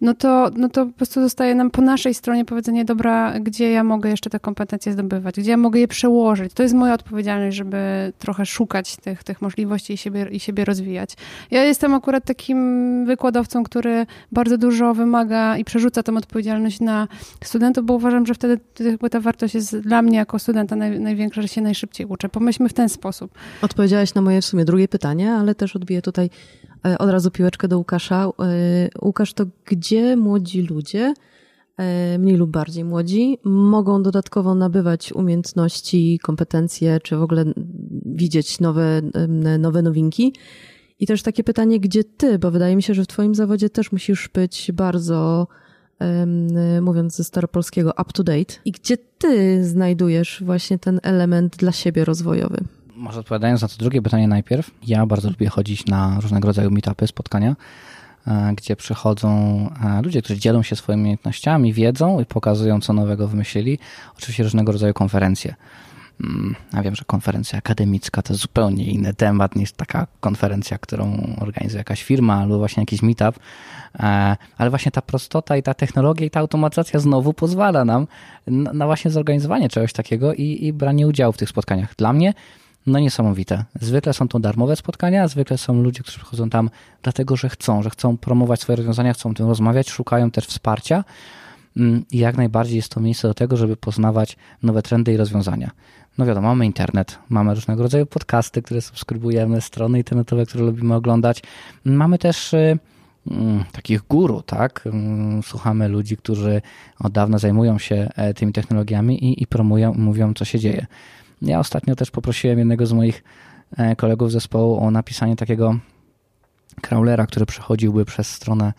no to, no to po prostu zostaje nam po naszej stronie powiedzenie, dobra, gdzie ja mogę jeszcze te kompetencje zdobywać, gdzie ja mogę je przełożyć. To jest moja odpowiedzialność, żeby trochę szukać tych, tych możliwości i siebie, i siebie rozwijać. Ja jestem akurat takim wykładowcą, który bardzo dużo wymaga i przerzuca tę odpowiedzialność na studentów, bo uważam, że wtedy jakby ta wartość jest dla mnie jako studenta naj, największa, że się najszybciej uczę. Pomyślmy w ten sposób. Odpowiedziałaś na moje w sumie drugie pytanie, ale też odbiję tutaj od razu piłeczkę do Łukasza. E, Łukasz, to gdzie młodzi ludzie, e, mniej lub bardziej młodzi, mogą dodatkowo nabywać umiejętności, kompetencje, czy w ogóle widzieć nowe, nowe nowinki? I też takie pytanie, gdzie ty, bo wydaje mi się, że w twoim zawodzie też musisz być bardzo, mówiąc ze staropolskiego, up to date. I gdzie ty znajdujesz właśnie ten element dla siebie rozwojowy? Może odpowiadając na to drugie pytanie najpierw, ja bardzo lubię chodzić na różnego rodzaju meetupy, spotkania, e, gdzie przychodzą e, ludzie, którzy dzielą się swoimi umiejętnościami, wiedzą i pokazują, co nowego wymyślili. Oczywiście różnego rodzaju konferencje. Mm, ja wiem, że konferencja akademicka to zupełnie inny temat niż taka konferencja, którą organizuje jakaś firma albo właśnie jakiś meetup, e, ale właśnie ta prostota i ta technologia i ta automatyzacja znowu pozwala nam na właśnie zorganizowanie czegoś takiego i, i branie udziału w tych spotkaniach. Dla mnie no niesamowite. Zwykle są to darmowe spotkania, zwykle są ludzie, którzy przychodzą tam dlatego, że chcą, że chcą promować swoje rozwiązania, chcą o tym rozmawiać, szukają też wsparcia. Mm, I jak najbardziej jest to miejsce do tego, żeby poznawać nowe trendy i rozwiązania no wiadomo, mamy internet, mamy różnego rodzaju podcasty, które subskrybujemy, strony internetowe, które lubimy oglądać. Mamy też y, mm, takich guru, tak? Mm, słuchamy ludzi, którzy od dawna zajmują się e, tymi technologiami i, i promują, mówią, co się dzieje. Ja ostatnio też poprosiłem jednego z moich e, kolegów z zespołu o napisanie takiego crawlera, który przechodziłby przez stronę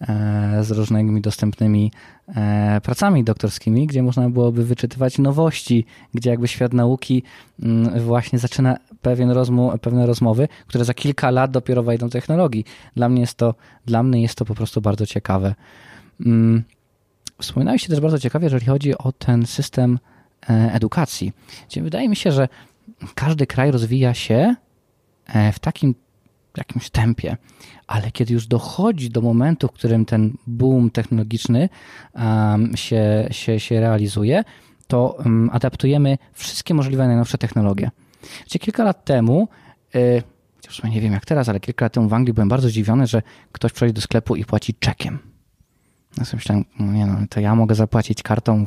E, z różnymi dostępnymi e, pracami doktorskimi, gdzie można byłoby wyczytywać nowości, gdzie jakby świat nauki mm, właśnie zaczyna pewien rozmu, pewne rozmowy, które za kilka lat dopiero wejdą do technologii. Dla mnie jest to, dla mnie jest to po prostu bardzo ciekawe. Mm, wspominałeś też bardzo ciekawie, jeżeli chodzi o ten system edukacji. Gdzie wydaje mi się, że każdy kraj rozwija się w takim jakimś tempie, ale kiedy już dochodzi do momentu, w którym ten boom technologiczny się, się, się realizuje, to adaptujemy wszystkie możliwe najnowsze technologie. Gdzie kilka lat temu, y, już nie wiem jak teraz, ale kilka lat temu w Anglii byłem bardzo zdziwiony, że ktoś przychodzi do sklepu i płaci czekiem. Ja sobie myślałem, no nie no, to ja mogę zapłacić kartą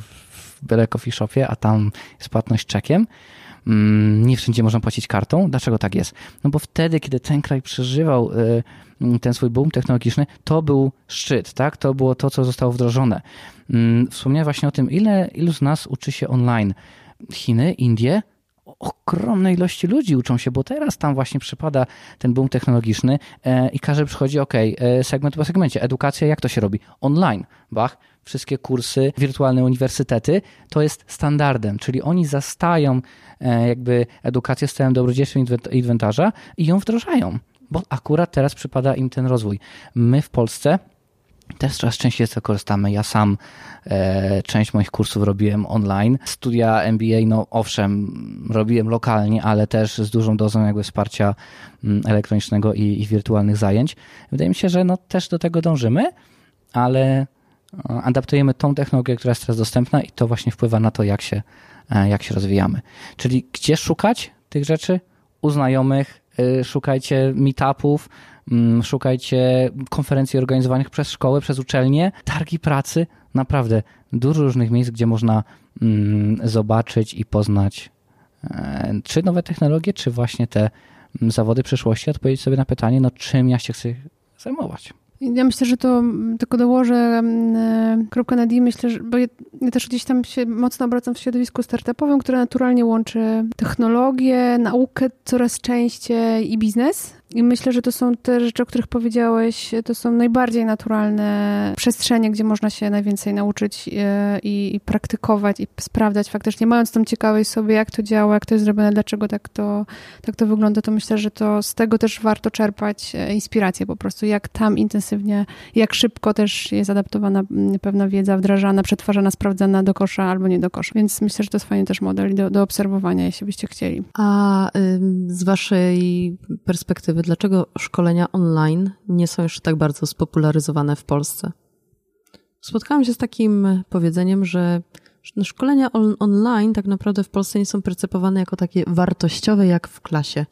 byle coffee shopie, a tam jest płatność czekiem. Mm, nie wszędzie można płacić kartą. Dlaczego tak jest? No bo wtedy, kiedy ten kraj przeżywał y, ten swój boom technologiczny, to był szczyt, tak? To było to, co zostało wdrożone. Mm, wspomniałem właśnie o tym, ile, ilu z nas uczy się online. Chiny, Indie, ogromnej ilości ludzi uczą się, bo teraz tam właśnie przypada ten boom technologiczny e, i każdy przychodzi, ok, e, segment po segmencie. Edukacja, jak to się robi? Online. Bach, wszystkie kursy, wirtualne uniwersytety, to jest standardem, czyli oni zastają e, jakby edukację z całym dobrodziejstwem inwentarza i ją wdrażają, bo akurat teraz przypada im ten rozwój. My w Polsce też coraz częściej z tego korzystamy. Ja sam e, część moich kursów robiłem online. Studia MBA, no owszem, robiłem lokalnie, ale też z dużą dozą jakby wsparcia mm, elektronicznego i, i, wirtualnych zajęć. Wydaje mi się, że no też do tego dążymy, ale adaptujemy tą technologię, która jest teraz dostępna i to właśnie wpływa na to, jak się, e, jak się rozwijamy. Czyli gdzie szukać tych rzeczy? U znajomych, y, szukajcie meetupów, mm, szukajcie konferencji organizowanych przez szkoły, przez uczelnie, targi pracy. Naprawdę dużo różnych miejsc, gdzie można mm, zobaczyć i poznać e, czy nowe technologie, czy właśnie te mm, zawody przyszłości, odpowiedzieć sobie na pytanie, no czym ja się chcę zajmować. Ja myślę, że to tylko dołożę e, kropkę na D, myślę, że, bo ja, ja, też gdzieś tam się mocno obracam w środowisku startupowym, które naturalnie łączy technologię, naukę coraz częściej i biznes. I myślę, że to są te rzeczy, o których powiedziałeś, to są najbardziej naturalne przestrzenie, gdzie można się najwięcej nauczyć e, i, i, praktykować i sprawdzać faktycznie, mając tą ciekawość sobie, jak to działa, jak to jest zrobione, dlaczego tak to, tak to wygląda, to myślę, że to z tego też warto czerpać e, inspirację po prostu, jak tam intensywnie, jak szybko też jest adaptowana pewna wiedza, wdrażana, przetwarzana, sprawdzana do kosza albo nie do kosza. Więc myślę, że to jest fajny też model do, do obserwowania, jeśli byście chcieli. A z waszej perspektywy, dlaczego szkolenia online nie są jeszcze tak bardzo spopularyzowane w Polsce. Spotkałam się z takim powiedzeniem, że szkolenia on online tak naprawdę w Polsce nie są percepowane jako takie wartościowe jak w klasie.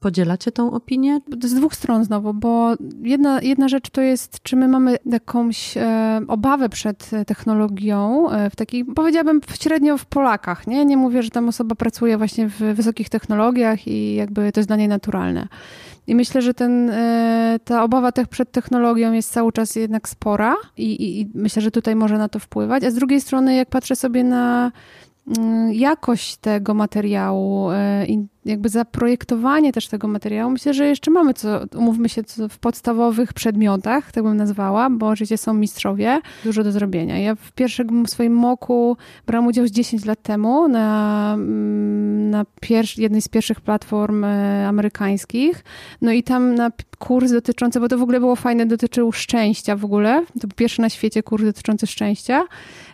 Podzielacie tą opinię? Z dwóch stron znowu, bo jedna, jedna rzecz to jest, czy my mamy jakąś e, obawę przed technologią, e, w takiej, powiedziałabym średnio w Polakach, nie? Nie mówię, że tam osoba pracuje właśnie w wysokich technologiach i jakby to jest dla niej naturalne. I myślę, że ten, e, ta obawa tych przed technologią jest cały czas jednak spora i, i, i myślę, że tutaj może na to wpływać. A z drugiej strony, jak patrzę sobie na mm, jakość tego materiału e, jakby zaprojektowanie też tego materiału, myślę, że jeszcze mamy co, umówmy się, co w podstawowych przedmiotach, tak bym nazwała, bo oczywiście są mistrzowie, dużo do zrobienia. Ja w pierwszym swoim moku brałam udział z 10 lat temu na, mm, na jednej z pierwszych platform e, amerykańskich, no i tam na kurs dotyczący, bo to w ogóle było fajne, dotyczył szczęścia w ogóle, to był pierwszy na świecie kurs dotyczący szczęścia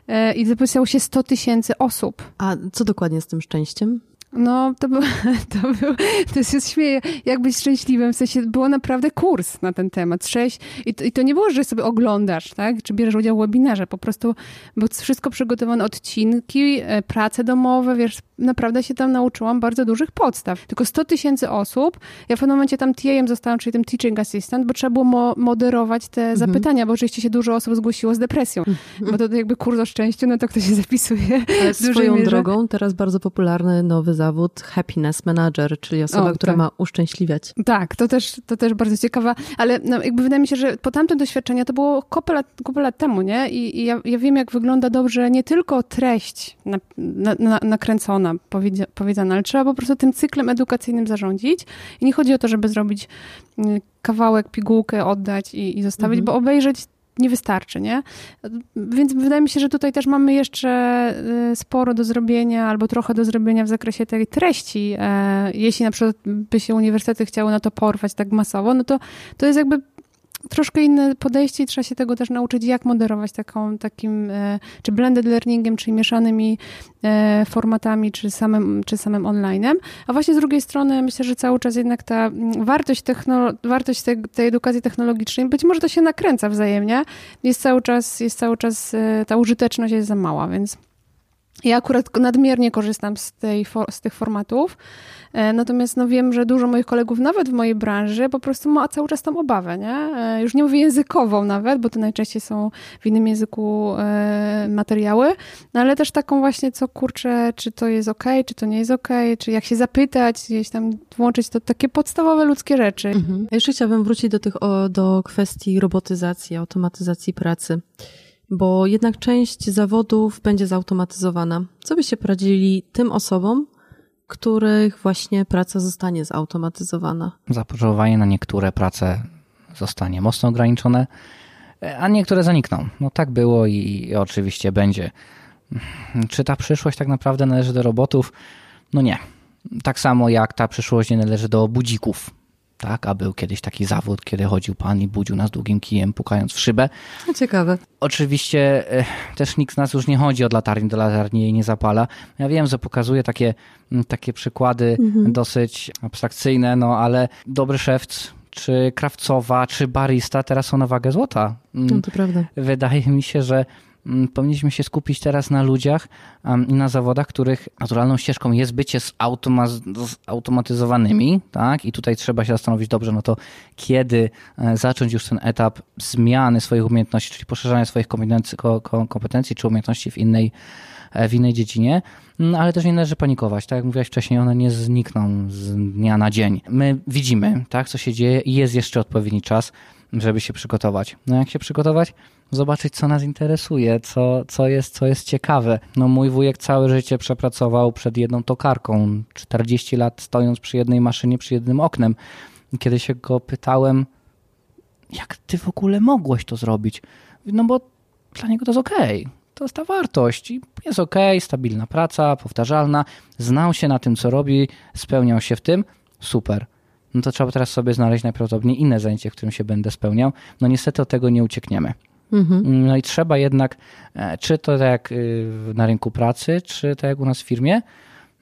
e, i zapisało się 100 tysięcy osób. A co dokładnie z tym szczęściem? No, to był, *laughs* to był, to się śmieję, jak być szczęśliwym, w sensie było naprawdę kurs na ten temat, sześć, i to, i to nie było, że sobie oglądasz, tak, czy bierzesz udział w webinarze, po prostu było wszystko przygotowane, odcinki, e, prace domowe, wiesz, naprawdę się tam nauczyłam bardzo dużych podstaw. Tylko 100 tysięcy osób, ja w pewnym momencie tam TA-em zostałam, czyli tym teaching assistant, bo trzeba było mo moderować te mhm. zapytania, bo oczywiście się dużo osób zgłosiło z depresją, mhm. bo to jakby kurs o szczęściu, no to kto się zapisuje. Ale swoją mierze. drogą, teraz bardzo popularny nowy zawód happiness manager, czyli osoba, o, która tak. ma uszczęśliwiać. Tak, to też, to też bardzo ciekawa, ale no, jakby wydaje mi się, że po tamtym doświadczenia to było kupę lat, kupę lat temu, nie? I, i ja, ja, wiem, jak wygląda dobrze nie tylko treść na, na, na, nakręcona, powiedziana, ale trzeba po prostu tym cyklem edukacyjnym zarządzić. I nie chodzi o to, żeby zrobić mm, kawałek, pigułkę, oddać i, i zostawić, mhm. bo obejrzeć nie wystarczy, nie? Więc wydaje mi się, że tutaj też mamy jeszcze y, sporo do zrobienia albo trochę do zrobienia w zakresie tej treści. E, jeśli na przykład by się uniwersytety chciały na to porwać tak masowo, no to to jest jakby troszkę inne podejście i trzeba się tego też nauczyć, jak moderować taką, takim, e, czy blended learningiem, czy mieszanymi e, formatami, czy samym, czy samym online'em. A właśnie z drugiej strony myślę, że cały czas jednak ta mm, wartość, technolo- wartość tej, tej edukacji technologicznej, być może to się nakręca wzajemnie, jest cały czas, jest cały czas e, ta użyteczność jest za mała, więc ja akurat nadmiernie korzystam z, tej, z tych formatów, e, natomiast no wiem, że dużo moich kolegów, nawet w mojej branży, po prostu ma cały czas tą obawę, nie? E, już nie mówię językową nawet, bo to najczęściej są w innym języku e, materiały, no ale też taką właśnie, co kurczę, czy to jest ok, czy to nie jest ok, czy jak się zapytać, gdzieś tam włączyć, to takie podstawowe ludzkie rzeczy. Mhm. Jeszcze chciałabym wrócić do tych, o, do kwestii robotyzacji, automatyzacji pracy bo jednak część zawodów będzie zautomatyzowana. Co byście poradzili tym osobom, których właśnie praca zostanie zautomatyzowana? Zapotrzebowanie na niektóre prace zostanie mocno ograniczone, a niektóre zanikną. No tak było i oczywiście będzie. Czy ta przyszłość tak naprawdę należy do robotów? No nie. Tak samo jak ta przyszłość nie należy do budzików tak? A był kiedyś taki zawód, kiedy chodził pan i budził nas długim kijem, pukając w szybę. No, ciekawe. Oczywiście e, też nikt z nas już nie chodzi od latarni do latarni i jej nie zapala. Ja wiem, że pokazuję takie, takie przykłady mhm. dosyć abstrakcyjne, no ale dobry szewc, czy krawcowa, czy barista teraz są na wagę złota. No to prawda. Wydaje mi się, że Mm, powinniśmy się skupić teraz na ludziach i na zawodach, których naturalną ścieżką jest bycie zautomatyzowanymi, tak? I tutaj trzeba się zastanowić dobrze, no to kiedy e, zacząć już ten etap zmiany swoich umiejętności, czyli poszerzania swoich kompetencji, kompetencji czy umiejętności w innej, e, w innej dziedzinie, mm, ale też nie należy panikować. Tak jak mówiłaś wcześniej, one nie znikną z dnia na dzień. My widzimy, tak, co się dzieje i jest jeszcze odpowiedni czas żeby się przygotować. No jak się przygotować? Zobaczyć, co nas interesuje, co, co, jest, co jest ciekawe. No mój wujek całe życie przepracował przed jedną tokarką, 40 lat stojąc przy jednej maszynie, przy jednym oknem. Kiedy się go pytałem, jak ty w ogóle mogłeś to zrobić? No bo dla niego to jest okej. Okay. To jest ta wartość. I jest okej, stabilna praca, powtarzalna. Znał się na tym, co robi, spełniał się w tym. Super. No to trzeba teraz sobie znaleźć najprawdopodobniej inne zajęcie, w którym się będę spełniał. No niestety od tego nie uciekniemy. Mhm. No i trzeba jednak, e, czy to tak jak y, na rynku pracy, czy tak jak u nas w firmie,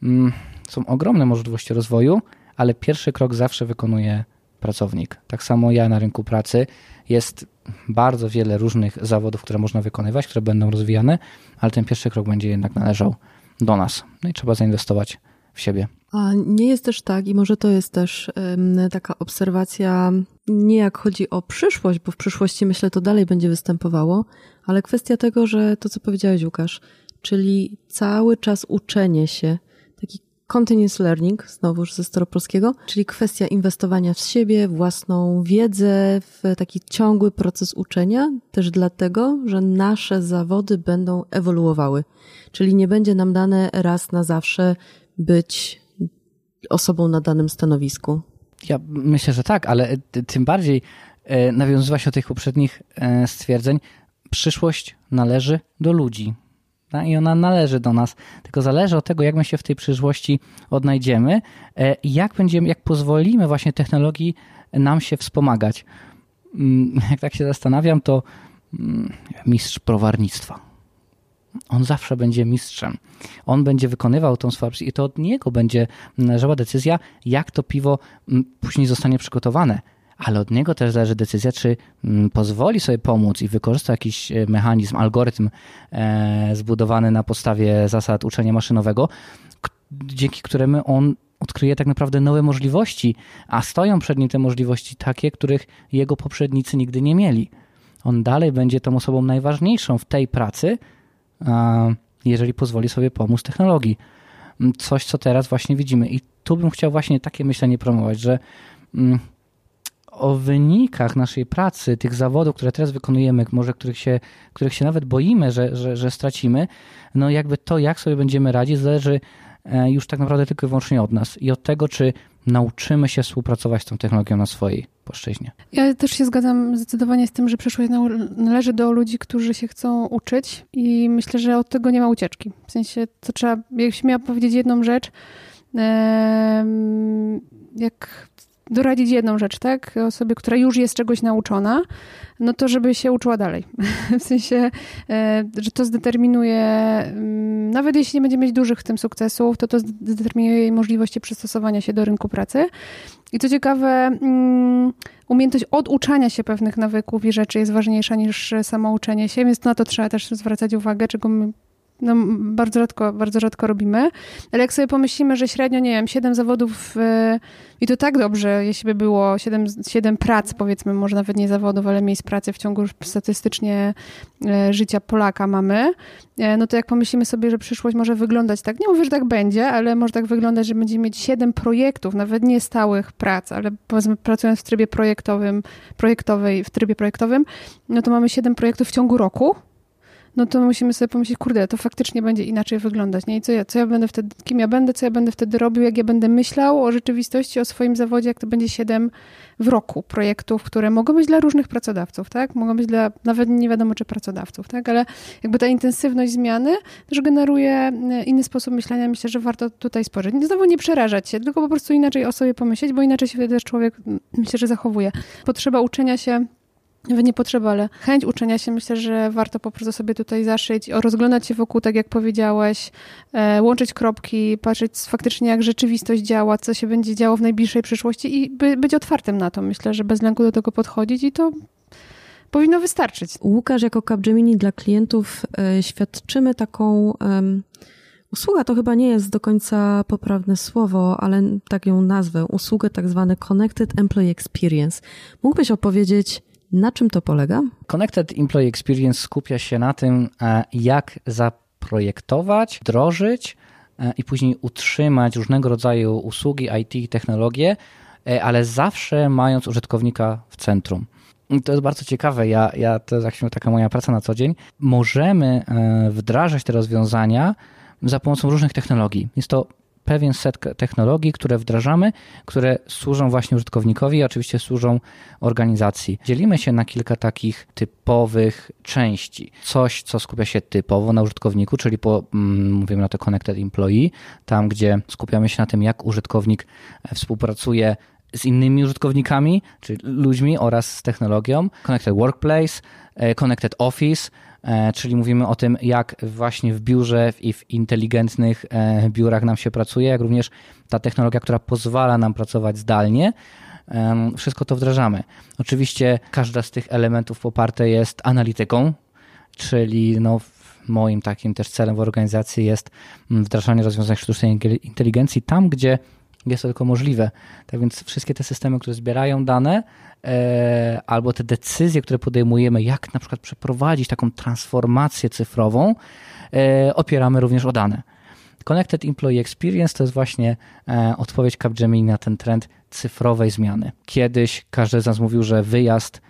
mm, są ogromne możliwości rozwoju, ale pierwszy krok zawsze wykonuje pracownik. Tak samo ja na rynku pracy jest bardzo wiele różnych zawodów, które można wykonywać, które będą rozwijane, ale ten pierwszy krok będzie jednak należał do nas. No i trzeba zainwestować w siebie. A nie jest też tak, i może to jest też taka obserwacja, nie jak chodzi o przyszłość, bo w przyszłości myślę to dalej będzie występowało, ale kwestia tego, że to co powiedziałeś Łukasz, czyli cały czas uczenie się, taki continuous learning, znowuż ze staropolskiego, czyli kwestia inwestowania w siebie, własną wiedzę, w taki ciągły proces uczenia, też dlatego, że nasze zawody będą ewoluowały. Czyli nie będzie nam dane raz na zawsze być osobą na danym stanowisku. Ja myślę, że tak, ale tym bardziej e, nawiązywać do tych poprzednich e, stwierdzeń, przyszłość należy do ludzi. I ona należy do nas, tylko zależy od tego, jak my się w tej przyszłości odnajdziemy e, i jak będziemy, jak pozwolimy właśnie technologii nam się wspomagać. Mm, *laughs* jak tak się zastanawiam, to mm, mistrz prowarnictwa on zawsze będzie mistrzem. On będzie wykonywał tą swoją i to od niego będzie należała decyzja, jak to piwo mm, później zostanie przygotowane. Ale od niego też zależy decyzja, czy mm, pozwoli sobie pomóc i wykorzysta jakiś e, mechanizm, algorytm e, zbudowany na podstawie zasad uczenia maszynowego, dzięki któremu on odkryje tak naprawdę nowe możliwości, a stoją przed nim te możliwości takie, których jego poprzednicy nigdy nie mieli. On dalej będzie tą osobą najważniejszą w tej pracy, jeżeli pozwoli sobie pomóc technologii. Mm, coś, co teraz właśnie widzimy. I tu bym chciał właśnie takie myślenie promować, że mm, o wynikach naszej pracy, tych zawodów, które teraz wykonujemy, może których się, których się nawet boimy, że, że, że stracimy, no jakby to, jak sobie będziemy radzić, zależy już tak naprawdę tylko i wyłącznie od nas i od tego, czy nauczymy się współpracować z tą technologią na swojej płaszczyźnie. Ja też się zgadzam zdecydowanie z tym, że przyszłość należy do ludzi, którzy się chcą uczyć i myślę, że od tego nie ma ucieczki. W sensie, to trzeba, jakbyś miała powiedzieć jedną rzecz, jak doradzić jedną rzecz, tak? Osobie, która już jest czegoś nauczona, no to żeby się uczyła dalej. *laughs* w sensie, e, że to zdeterminuje, mm, nawet jeśli nie będzie mieć dużych w tym sukcesów, to to zdeterminuje jej możliwości przystosowania się do rynku pracy. I co ciekawe, mm, umiejętność oduczania się pewnych nawyków i rzeczy jest ważniejsza niż samo uczenie się, więc na to trzeba też zwracać uwagę, czego my no, bardzo rzadko, bardzo rzadko robimy. Ale jak sobie pomyślimy, że średnio, nie wiem, 7 zawodów yy, i to tak dobrze, jeśli by było 7, 7 prac, powiedzmy, może nawet nie zawodów, ale miejsc pracy w ciągu statystycznie yy, życia Polaka mamy, yy, no to jak pomyślimy sobie, że przyszłość może wyglądać tak, nie mówię, że tak będzie, ale może tak wyglądać, że będziemy mieć 7 projektów, nawet nie stałych prac, ale powiedzmy pracując w trybie projektowym, projektowej, w trybie projektowym, no to mamy 7 projektów w ciągu roku, no to musimy sobie pomyśleć, kurde, to faktycznie będzie inaczej wyglądać, nie? I co ja, co ja będę wtedy, kim ja będę, co ja będę wtedy robił, jak ja będę myślał o rzeczywistości, o swoim zawodzie, jak to będzie siedem w roku projektów, które mogą być dla różnych pracodawców, tak? Mogą być dla, nawet nie wiadomo, czy pracodawców, tak? Ale jakby ta intensywność zmiany też generuje e, inny sposób myślenia. Myślę, że warto tutaj spojrzeć. Znowu nie przerażać się, tylko po prostu inaczej o sobie pomyśleć, bo inaczej się wtedy też człowiek, myślę, że zachowuje. Potrzeba uczenia się nawet nie potrzeba, ale chęć uczenia się myślę, że warto po prostu sobie tutaj zaszyć, rozglądać się wokół, tak jak powiedziałeś, e, łączyć kropki, patrzeć faktycznie jak rzeczywistość działa, co się będzie działo w najbliższej przyszłości i by, być otwartym na to. Myślę, że bez lęku do tego podchodzić i to powinno wystarczyć. Łukasz, jako Capgemini dla klientów e, świadczymy taką um, usługę, to chyba nie jest do końca poprawne słowo, ale tak ją nazwę, usługę tak zwane Connected Employee Experience. Mógłbyś opowiedzieć, na czym to polega? Connected Employee Experience skupia się na tym, e, jak zaprojektować, wdrożyć e, i później utrzymać różnego rodzaju usługi IT i technologie, e, ale zawsze mając użytkownika w centrum. To jest bardzo ciekawe. Ja, ja to jest jak taka moja praca na co dzień. Możemy wdrażać te rozwiązania za pomocą różnych technologii. Jest to pewien set technologii, które wdrażamy, które służą właśnie użytkownikowi i oczywiście służą organizacji. Dzielimy się na kilka takich typowych części. Coś, co skupia się typowo na użytkowniku, czyli po, mm, mówimy na to Connected Employee, tam gdzie skupiamy się na tym, jak użytkownik współpracuje z innymi użytkownikami, czyli ludźmi oraz z technologią. Connected Workplace, e, Connected Office, e, czyli mówimy o tym, jak właśnie w biurze i w inteligentnych e, biurach nam się pracuje, jak również ta technologia, która pozwala nam pracować zdalnie. Wszystko to wdrażamy. Oczywiście każda z tych elementów poparte jest analityką, czyli no, moim takim też celem w organizacji jest mm, wdrażanie rozwiązań sztucznej inteligencji tam, gdzie jest to tylko możliwe. Tak więc wszystkie te systemy, które zbierają dane, e, albo te decyzje, które podejmujemy, jak na przykład przeprowadzić taką transformację cyfrową, e, opieramy również o dane. Connected Employee Experience to jest właśnie e, odpowiedź Capgemini na ten trend cyfrowej zmiany. Kiedyś każdy z nas mówił, że wyjazd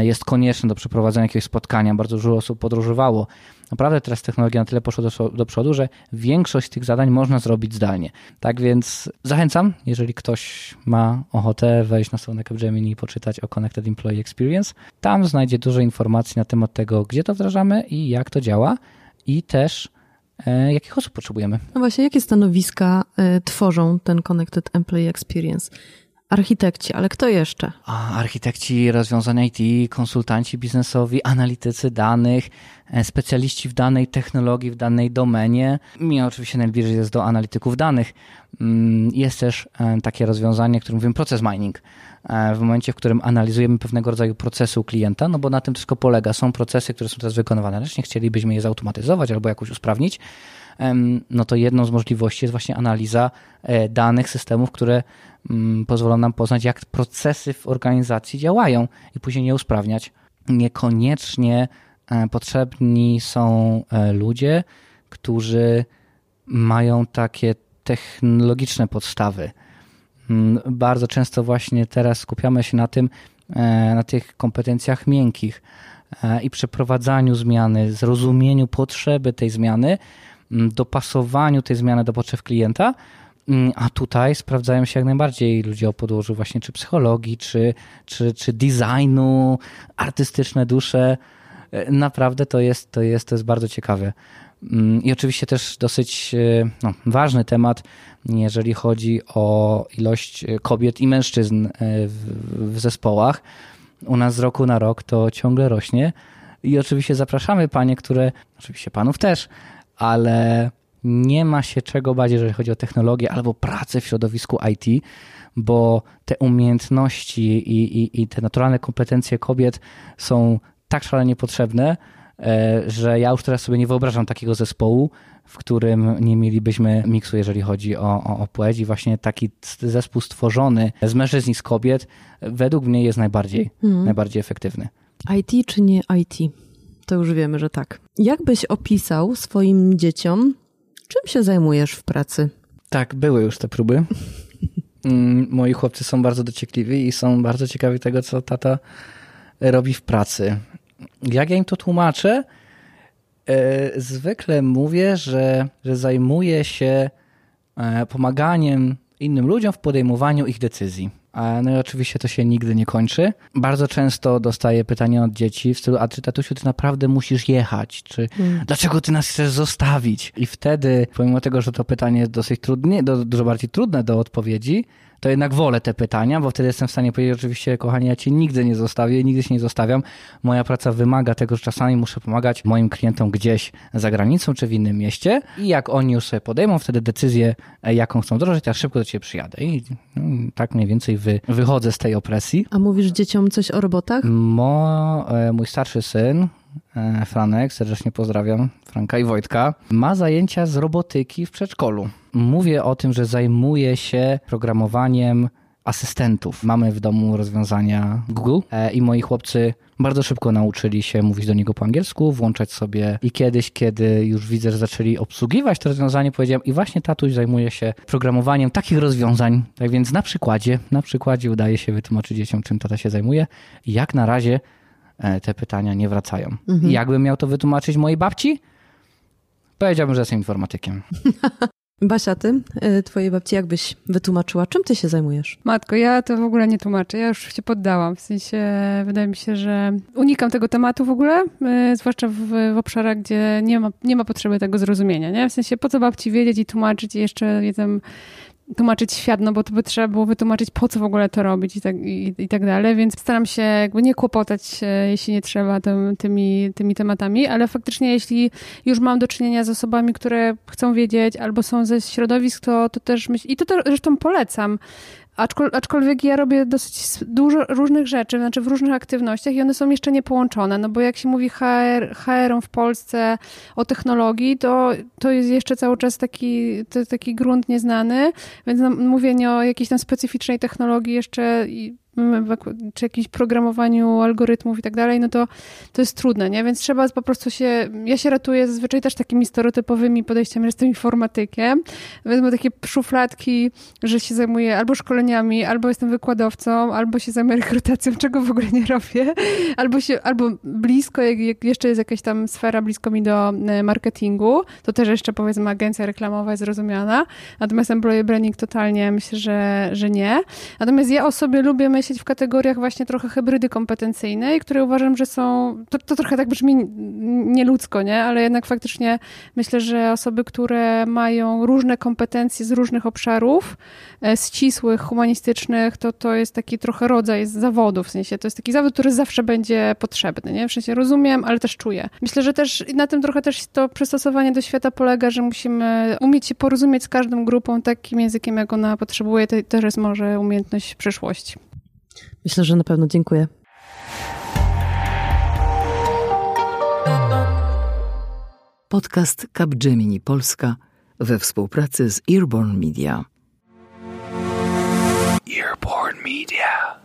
jest konieczny do przeprowadzenia jakiegoś spotkania. Bardzo dużo osób podróżowało naprawdę teraz technologia na tyle poszła do, do przodu, że większość tych zadań można zrobić zdalnie. Tak więc zachęcam, jeżeli ktoś ma ochotę wejść na stronę Capgemini i poczytać o Connected Employee Experience. Tam znajdzie dużo informacji na temat tego, gdzie to wdrażamy i jak to działa i też e, jakich osób potrzebujemy. No właśnie, jakie stanowiska e, tworzą ten Connected Employee Experience? Architekci, ale kto jeszcze? A, architekci rozwiązań IT, konsultanci biznesowi, analitycy danych, e, specjaliści w danej technologii, w danej domenie. Mi oczywiście najbliżej jest do analityków danych. Mm, jest też e, takie rozwiązanie, które mówimy proces mining. E, w momencie, w którym analizujemy pewnego rodzaju procesy u klienta, no bo na tym wszystko polega. Są procesy, które są teraz wykonywane, lecz nie chcielibyśmy je zautomatyzować albo jakoś usprawnić, no to jedną z możliwości jest właśnie analiza danych systemów, które pozwolą nam poznać, jak procesy w organizacji działają i później je usprawniać. Niekoniecznie e, potrzebni są e, ludzie, którzy mają takie technologiczne podstawy. Mm, bardzo często właśnie teraz skupiamy się na tym, e, na tych kompetencjach miękkich i przeprowadzaniu zmiany, zrozumieniu potrzeby tej zmiany, mm, dopasowaniu tej zmiany do potrzeb klienta, Mm, a tutaj sprawdzają się jak najbardziej ludzie o podłożu właśnie czy psychologii, czy, czy, czy designu, artystyczne dusze. E, naprawdę to jest, to jest, to jest bardzo ciekawe. Mm, I oczywiście też dosyć e, no, ważny temat, jeżeli chodzi o ilość e, kobiet i mężczyzn w, w zespołach. U nas z roku na rok to ciągle rośnie. I oczywiście zapraszamy panie, które, oczywiście panów też, ale nie ma się czego bać, jeżeli chodzi o technologię albo pracę w środowisku IT, bo te umiejętności i, i, i te naturalne kompetencje kobiet są tak szalenie potrzebne, e, że ja już teraz sobie nie wyobrażam takiego zespołu, w którym nie mielibyśmy miksu, jeżeli chodzi o, o, o płeć i właśnie taki zespół stworzony z mężczyzn i z kobiet według mnie jest najbardziej, hmm. najbardziej efektywny. IT czy nie IT? To już wiemy, że tak. Jak byś opisał swoim dzieciom Czym się zajmujesz w pracy? Tak, były już te próby. Mm, moi chłopcy są bardzo dociekliwi i są bardzo ciekawi tego, co tata robi w pracy. Jak ja im to tłumaczę? E, zwykle mówię, że, że zajmuję się e, pomaganiem innym ludziom w podejmowaniu ich decyzji. No i oczywiście to się nigdy nie kończy. Bardzo często dostaję pytania od dzieci w stylu, a czy tatusiu, ty naprawdę musisz jechać? Czy hmm. dlaczego ty nas chcesz zostawić? I wtedy, pomimo tego, że to pytanie jest dosyć trudne, dużo bardziej trudne do odpowiedzi, to jednak wolę te pytania, bo wtedy jestem w stanie powiedzieć, oczywiście, kochani, ja cię nigdy nie zostawię, nigdy się nie zostawiam. Moja praca wymaga tego, że czasami muszę pomagać moim klientom gdzieś za granicą czy w innym mieście i jak oni już sobie podejmą wtedy decyzję, e, jaką chcą wdrożyć, ja szybko do ciebie przyjadę. I no, tak mniej więcej wy, wychodzę z tej opresji. A mówisz dzieciom coś o robotach? Mo, e, mój starszy syn, Franek, serdecznie pozdrawiam Franka i Wojtka, ma zajęcia z robotyki w przedszkolu mówię o tym, że zajmuję się programowaniem asystentów. Mamy w domu rozwiązania Google e, i moi chłopcy bardzo szybko nauczyli się mówić do niego po angielsku, włączać sobie i kiedyś, kiedy już widzę, że zaczęli obsługiwać to rozwiązanie, powiedziałem i właśnie tatuś zajmuje się programowaniem takich rozwiązań. Tak więc na przykładzie, na przykładzie udaje się wytłumaczyć dzieciom, czym tata się zajmuje jak na razie e, te pytania nie wracają. Mhm. Jakbym miał to wytłumaczyć mojej babci? Powiedziałbym, że jestem informatykiem. *laughs* Basia, ty, y, twojej babci, jakbyś wytłumaczyła, czym ty się zajmujesz? Matko, ja to w ogóle nie tłumaczę, ja już się poddałam. W sensie, wydaje mi się, że unikam tego tematu w ogóle, yy, zwłaszcza w, w, obszarach, gdzie nie ma, nie ma potrzeby tego zrozumienia, nie? W sensie, po co babci wiedzieć i tłumaczyć i jeszcze jestem tłumaczyć świat, no bo to by trzeba było wytłumaczyć, po co w ogóle to robić i tak, i, i tak dalej, więc staram się jakby nie kłopotać, jeśli nie trzeba, tym, tymi, tymi tematami, ale faktycznie jeśli już mam do czynienia z osobami, które chcą wiedzieć albo są ze środowisk, to, to też myślę, i to, to zresztą polecam, aczkolwiek ja robię dosyć dużo różnych rzeczy, znaczy w różnych aktywnościach i one są jeszcze nie połączone, no bo jak się mówi HR, HR w Polsce o technologii, to, to jest jeszcze cały czas taki, taki grunt nieznany, więc no, mówienie o jakiejś tam specyficznej technologii jeszcze czy jakimś programowaniu algorytmów i tak dalej, no to to jest trudne, nie? Więc trzeba po prostu się, ja się ratuję zazwyczaj też takimi stereotypowymi podejściami, że jestem informatykiem, mam takie szufladki, że się zajmuję albo szkoleniami, albo jestem wykładowcą, albo się zajmuję rekrutacją, czego w ogóle nie robię, albo się, albo blisko, jak, jak jeszcze jest jakaś tam sfera blisko mi do e, marketingu, to też jeszcze powiedzmy agencja reklamowa jest zrozumiana, natomiast employee branding totalnie myślę, że, że nie. Natomiast ja o sobie lubię myśleć w kategoriach właśnie trochę hybrydy kompetencyjnej, które uważam, że są, to, to trochę tak brzmi nieludzko, nie? Ale jednak faktycznie myślę, że osoby, które mają różne kompetencje z różnych obszarów, e, ścisłych, humanistycznych, to to jest taki trochę rodzaj zawodu, w sensie to jest taki zawód, który zawsze będzie potrzebny, nie? W sensie rozumiem, ale też czuję. Myślę, że też na tym trochę też to przystosowanie do świata polega, że musimy umieć się porozumieć z każdą grupą takim językiem, jak ona potrzebuje. To też jest może umiejętność przyszłości. Myślę, że na pewno dziękuję. Podcast Capgemini Polska we współpracy z Earborn Media. Earborn Media.